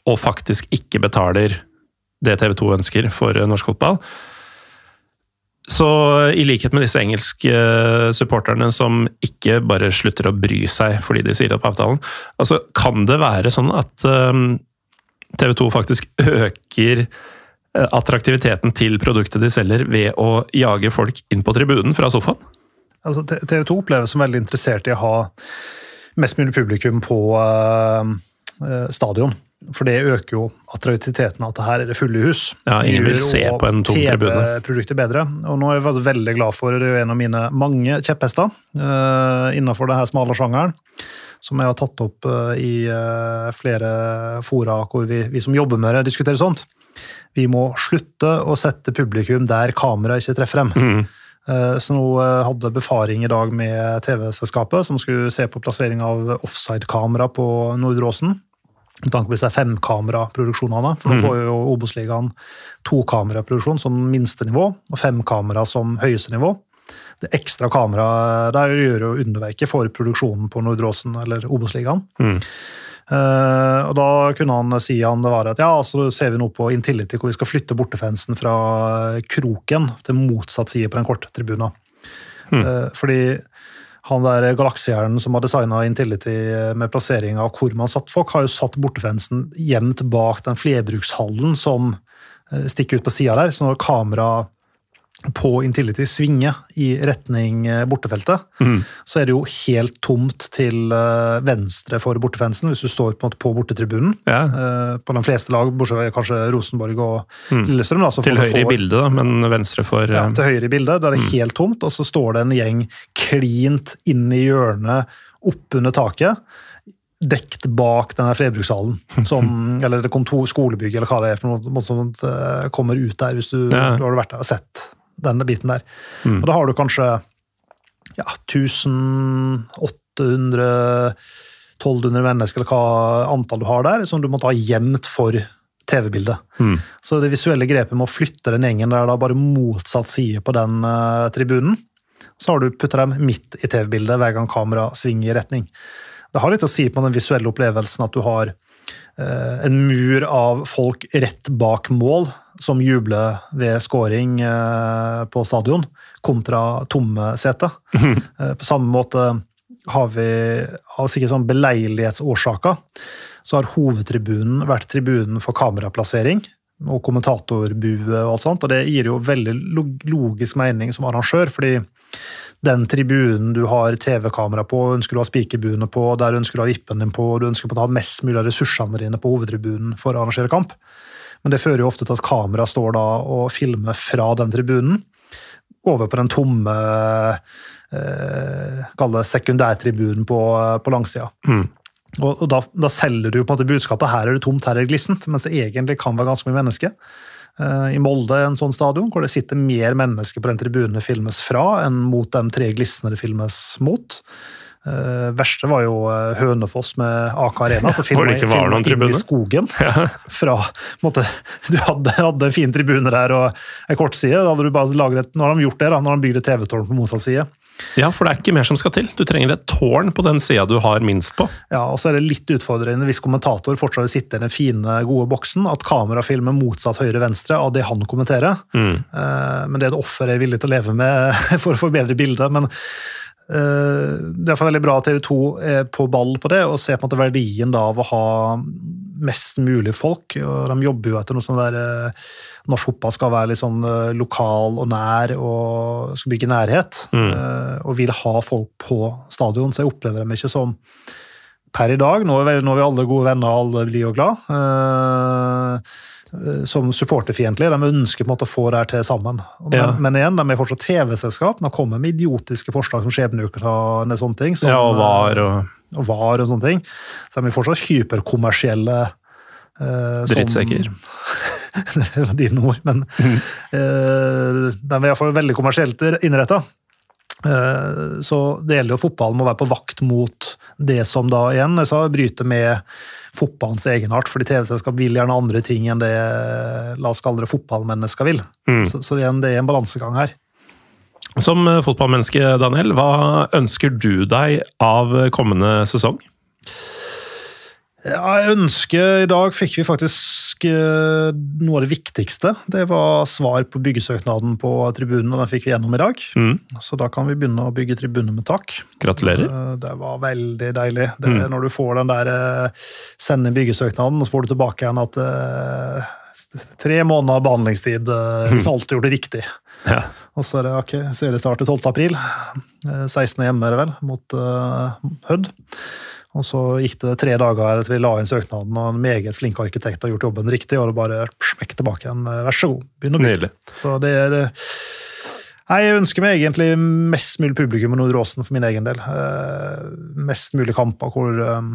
og faktisk ikke betaler det TV 2 ønsker for norsk fotball, så i likhet med disse engelske eh, supporterne som ikke bare slutter å bry seg fordi de sier opp avtalen, altså kan det være sånn at um, TV 2 faktisk øker eh, attraktiviteten til produktet de selger ved å jage folk inn på tribunen fra sofaen? Altså, TV 2 oppleves som veldig interessert i å ha mest mulig publikum på stadion. For det øker jo attraktiviteten at det her er det fulle hus. Ja, ingen vil se på en tom tribune. TV-produkter bedre. Og nå er jeg veldig glad for det er en av mine mange kjepphester uh, innenfor denne smale sjangeren. Som jeg har tatt opp uh, i uh, flere fora hvor vi, vi, som jobber med det, diskuterer sånt. Vi må slutte å sette publikum der kameraet ikke treffer dem. Mm. Så nå hadde befaring i dag med TV-selskapet, som skulle se på plassering av offside-kamera på Nordre Åsen med tanke på disse femkameraproduksjonene. For nå mm. får jo Obos-ligaen tokameraproduksjon som minstenivå og fem kamera som høyeste nivå. Det ekstra kameraet der gjør jo underverket for produksjonen på Nordråsen eller Obos-ligaen. Mm. Uh, og da kunne han si han det var at ja, så ser vi noe på Intility hvor vi skal flytte bortefansen fra kroken til motsatt side på den korte tribunen. Mm. Uh, fordi han der galaksehjernen som har designa Intility med plassering av hvor man satt folk, har jo satt bortefensen jevnt bak den flerbrukshallen som eh, stikker ut på sida der. Så når kamera på Intility svinger i retning eh, bortefeltet, mm. så er det jo helt tomt til eh, venstre for bortefansen hvis du står på, på bortetribunen. Ja. På de fleste lag, bortsett fra kanskje Rosenborg og mm. Lillestrøm. Da, til høyre får, i bildet, da, men venstre for Ja, til høyre i bildet. Da er det mm. helt tomt, og så står det en gjeng klint inn i hjørnet oppunder taket dekt bak denne flerbrukshallen. Som, eller kontor, skolebygg, eller hva det er for noe som kommer ut der, hvis du, ja. du har vært der og sett denne biten der. Mm. Og da har du kanskje ja, 1800-1200 mennesker, eller hva antall du har der, som du må ta jevnt for TV-bildet. Mm. Så det visuelle grepet med å flytte den gjengen der da bare motsatt side på den uh, tribunen, så har du putta dem midt i TV-bildet hver gang kamera svinger i retning. Det har litt å si på den visuelle opplevelsen at du har uh, en mur av folk rett bak mål, som jubler ved scoring eh, på stadion, kontra tomme seter. Mm. På samme måte har vi av sikkert sånn beleilighetsårsaker, så har hovedtribunen vært tribunen for kameraplassering og kommentatorbue og alt sånt, og det gir jo veldig logisk mening som arrangør, fordi den tribunen du har TV-kamera på, ønsker du å ha spikerbuene på, der ønsker du å ha vippen din på, du ønsker å ha mest mulig av ressursene dine på hovedtribunen for å arrangere kamp. Men det fører jo ofte til at kamera står da og filmer fra den tribunen. over på den tomme eh, Kall det sekundærtribunen på, på langsida. Mm. Og, og da, da, selger du på en måte budskapet her er det tomt, her er det glissent, mens det egentlig kan være ganske mye mennesker. Eh, I Molde en sånn stadion hvor det sitter mer mennesker på den tribunen det filmes fra, enn mot de tre glissene det filmes mot. Uh, verste var jo uh, Hønefoss med AK Arena. så filma inn i skogen. Ja. fra, måte, du hadde, hadde, en fin tribune der og ei kortside. Da hadde du bare laget, nå har de gjort det, da, når de bygde TV-tårn på motsatt side. Ja, for det er ikke mer som skal til. Du trenger et tårn på den sida du har minst på. Ja, og så er det litt utfordrende hvis kommentator fortsatt sitter i den fine, gode boksen, at kamera filmer motsatt høyre-venstre av det han kommenterer. Mm. Uh, men det er et offer jeg er villig til å leve med for å forbedre bildet. men Eh, det er veldig bra at TV 2 er på ball på det, og ser på en måte verdien da av å ha mest mulig folk. og De jobber jo etter noe sånn der eh, Norsk fotball skal være litt sånn eh, lokal og nær og skal bygge nærhet. Mm. Og vil ha folk på stadion, så jeg opplever dem ikke som per i dag. Nå er vi, nå er vi alle gode venner, og alle blir jo glad. Eh, som supporterfiendtlige. De ønsker på en måte å få det her til sammen. Men, ja. men igjen, de er fortsatt TV-selskap. De kommer med idiotiske forslag som skjebneuker og sånne ting. Som, ja, og VAR og... og VAR og sånne ting. Så de er fortsatt hyperkommersielle. Eh, Drittsekker. det var dine ord, men mm. eh, de er iallfall veldig kommersielt innretta. Eh, så det gjelder jo fotballen må være på vakt mot det som da igjen jeg sa, bryter med fotballens egenart. fordi TV-selskap vil gjerne andre ting enn det la oss kalle det fotballmennesker vil. Mm. Så, så igjen, det er en balansegang her. Som fotballmenneske, Daniel, hva ønsker du deg av kommende sesong? Ja, jeg ønsker I dag fikk vi faktisk uh, noe av det viktigste. Det var svar på byggesøknaden på tribunen, og den fikk vi gjennom i dag. Mm. Så da kan vi begynne å bygge tribuner med tak. Gratulerer. Uh, det var veldig deilig. Det, mm. Når du får den der uh, sende byggesøknaden, og så får du tilbake igjen at tre måneder behandlingstid hvis mm. alt gjort det riktig. Ja. Og så er det ok, seriestart 12. april. 16. hjemme, er det vel, mot Hødd. Og så gikk det tre dager etter vi la inn søknaden, og en meget flink arkitekt har gjort jobben riktig, og det bare smekk tilbake igjen. Vær så god, begynn å bygge. Så det er Nei, Jeg ønsker meg egentlig mest mulig publikum i Nordre Åsen for min egen del. Eh, mest mulig kamper hvor eh,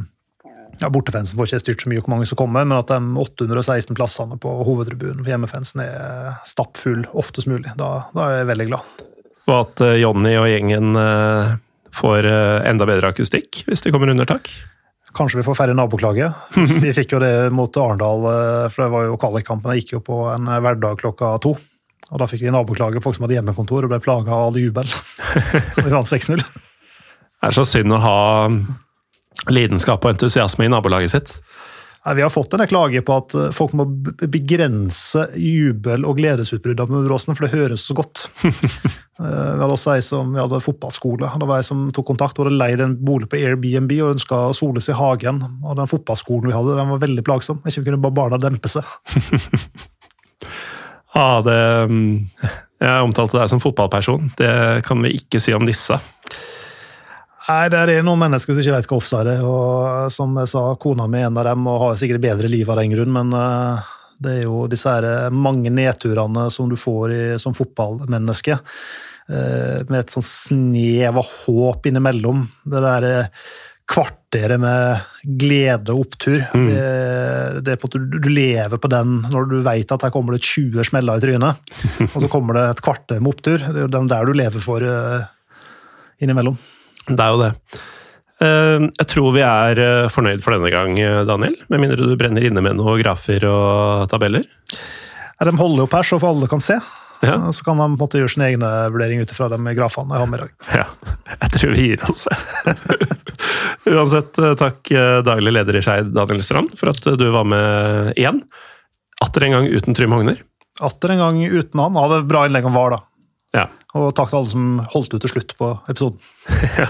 ja, Bortefansen får ikke styrt så mye hvor mange som kommer, men at de 816 plassene på hovedtribunen for hjemmefansen er stappfull oftest mulig. Da, da, er jeg veldig glad. Og at uh, Jonny og gjengen uh, får eh, enda bedre akustikk hvis de kommer under tak. Kanskje vi får færre naboklage. Vi fikk jo det mot Arendal, eh, for det var jo kvalikkampen. Jeg gikk jo på en hverdag klokka to. Og da fikk vi naboklage, folk som hadde hjemmekontor og ble plaga av all jubel. Og vi vant 6-0. Det er så synd å ha lidenskap og entusiasme i nabolaget sitt. Vi har fått en klage på at eh, folk må begrense jubel- og gledesutbrudd av Muråsen, for det høres så godt. Eh, vi hadde også ei som vi hadde fotballskole. Det var ei som tok kontakt og hadde leid en bolig på Airbnb og ønska å sole seg i hagen. Og den fotballskolen vi hadde, den var veldig plagsom. Ikke kunne bare barna dempe seg. ja, det mm, Jeg omtalte deg som fotballperson. Det kan vi ikke si om disse. Nei, det er noen mennesker som ikke vet hva offside er. og Som jeg sa, kona mi er en av dem og har sikkert bedre liv av den grunn, men uh, det er jo disse her eh, mange nedturene som du får i, som fotballmenneske. Uh, med et sånn snev av håp innimellom. Det der kvarteret med glede og opptur. Mm. Det, det er på at du, du, lever på den når du vet at her kommer det 20 smeller i trynet, og så kommer det et kvarter med opptur. Det er jo den der du lever for innimellom. Det er jo det. Eh, jeg tror vi er eh, fornøyd for denne gang, eh, Daniel. Med mindre du brenner inne med noen grafer og tabeller? Ja, de holder opp her, så alle kan se. Ja. Så kan man på en måte gjøre sin egne vurdering ut ifra de grafene jeg har med i dag. Ja, jeg tror vi gir oss. Uansett, takk daglig leder i Skeid, Daniel Strand, for at du var med igjen. Atter en gang uten Trym Hogner. Atter en gang uten han. Hadde bra innlegg om VAR, da. Ja. Og takk til alle som holdt ut til slutt på episoden. ja.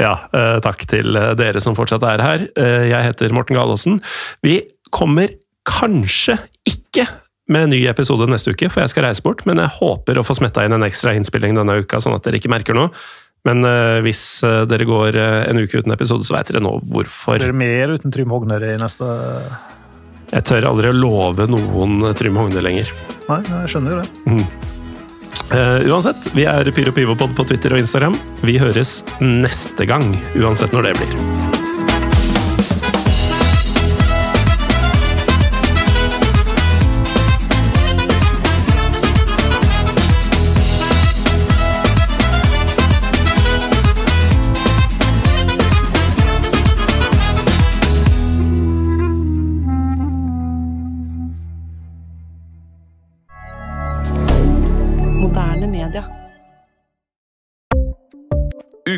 ja, eh, takk til eh, dere som fortsatt er her. Eh, jeg heter Morten Galaasen. Vi kommer kanskje ikke med en ny episode neste uke, for jeg skal reise bort, men jeg håper å få smetta inn en ekstra innspilling denne uka, sånn at dere ikke merker noe. Men hvis dere går en uke uten episode, så veit dere nå hvorfor. Blir det mer uten Trym Hogner i neste Jeg tør aldri å love noen Trym Hogner lenger. Nei, jeg skjønner jo det. Mm. Uh, uansett, vi er Pyro Pivopod på Twitter og Instagram. Vi høres neste gang, uansett når det blir.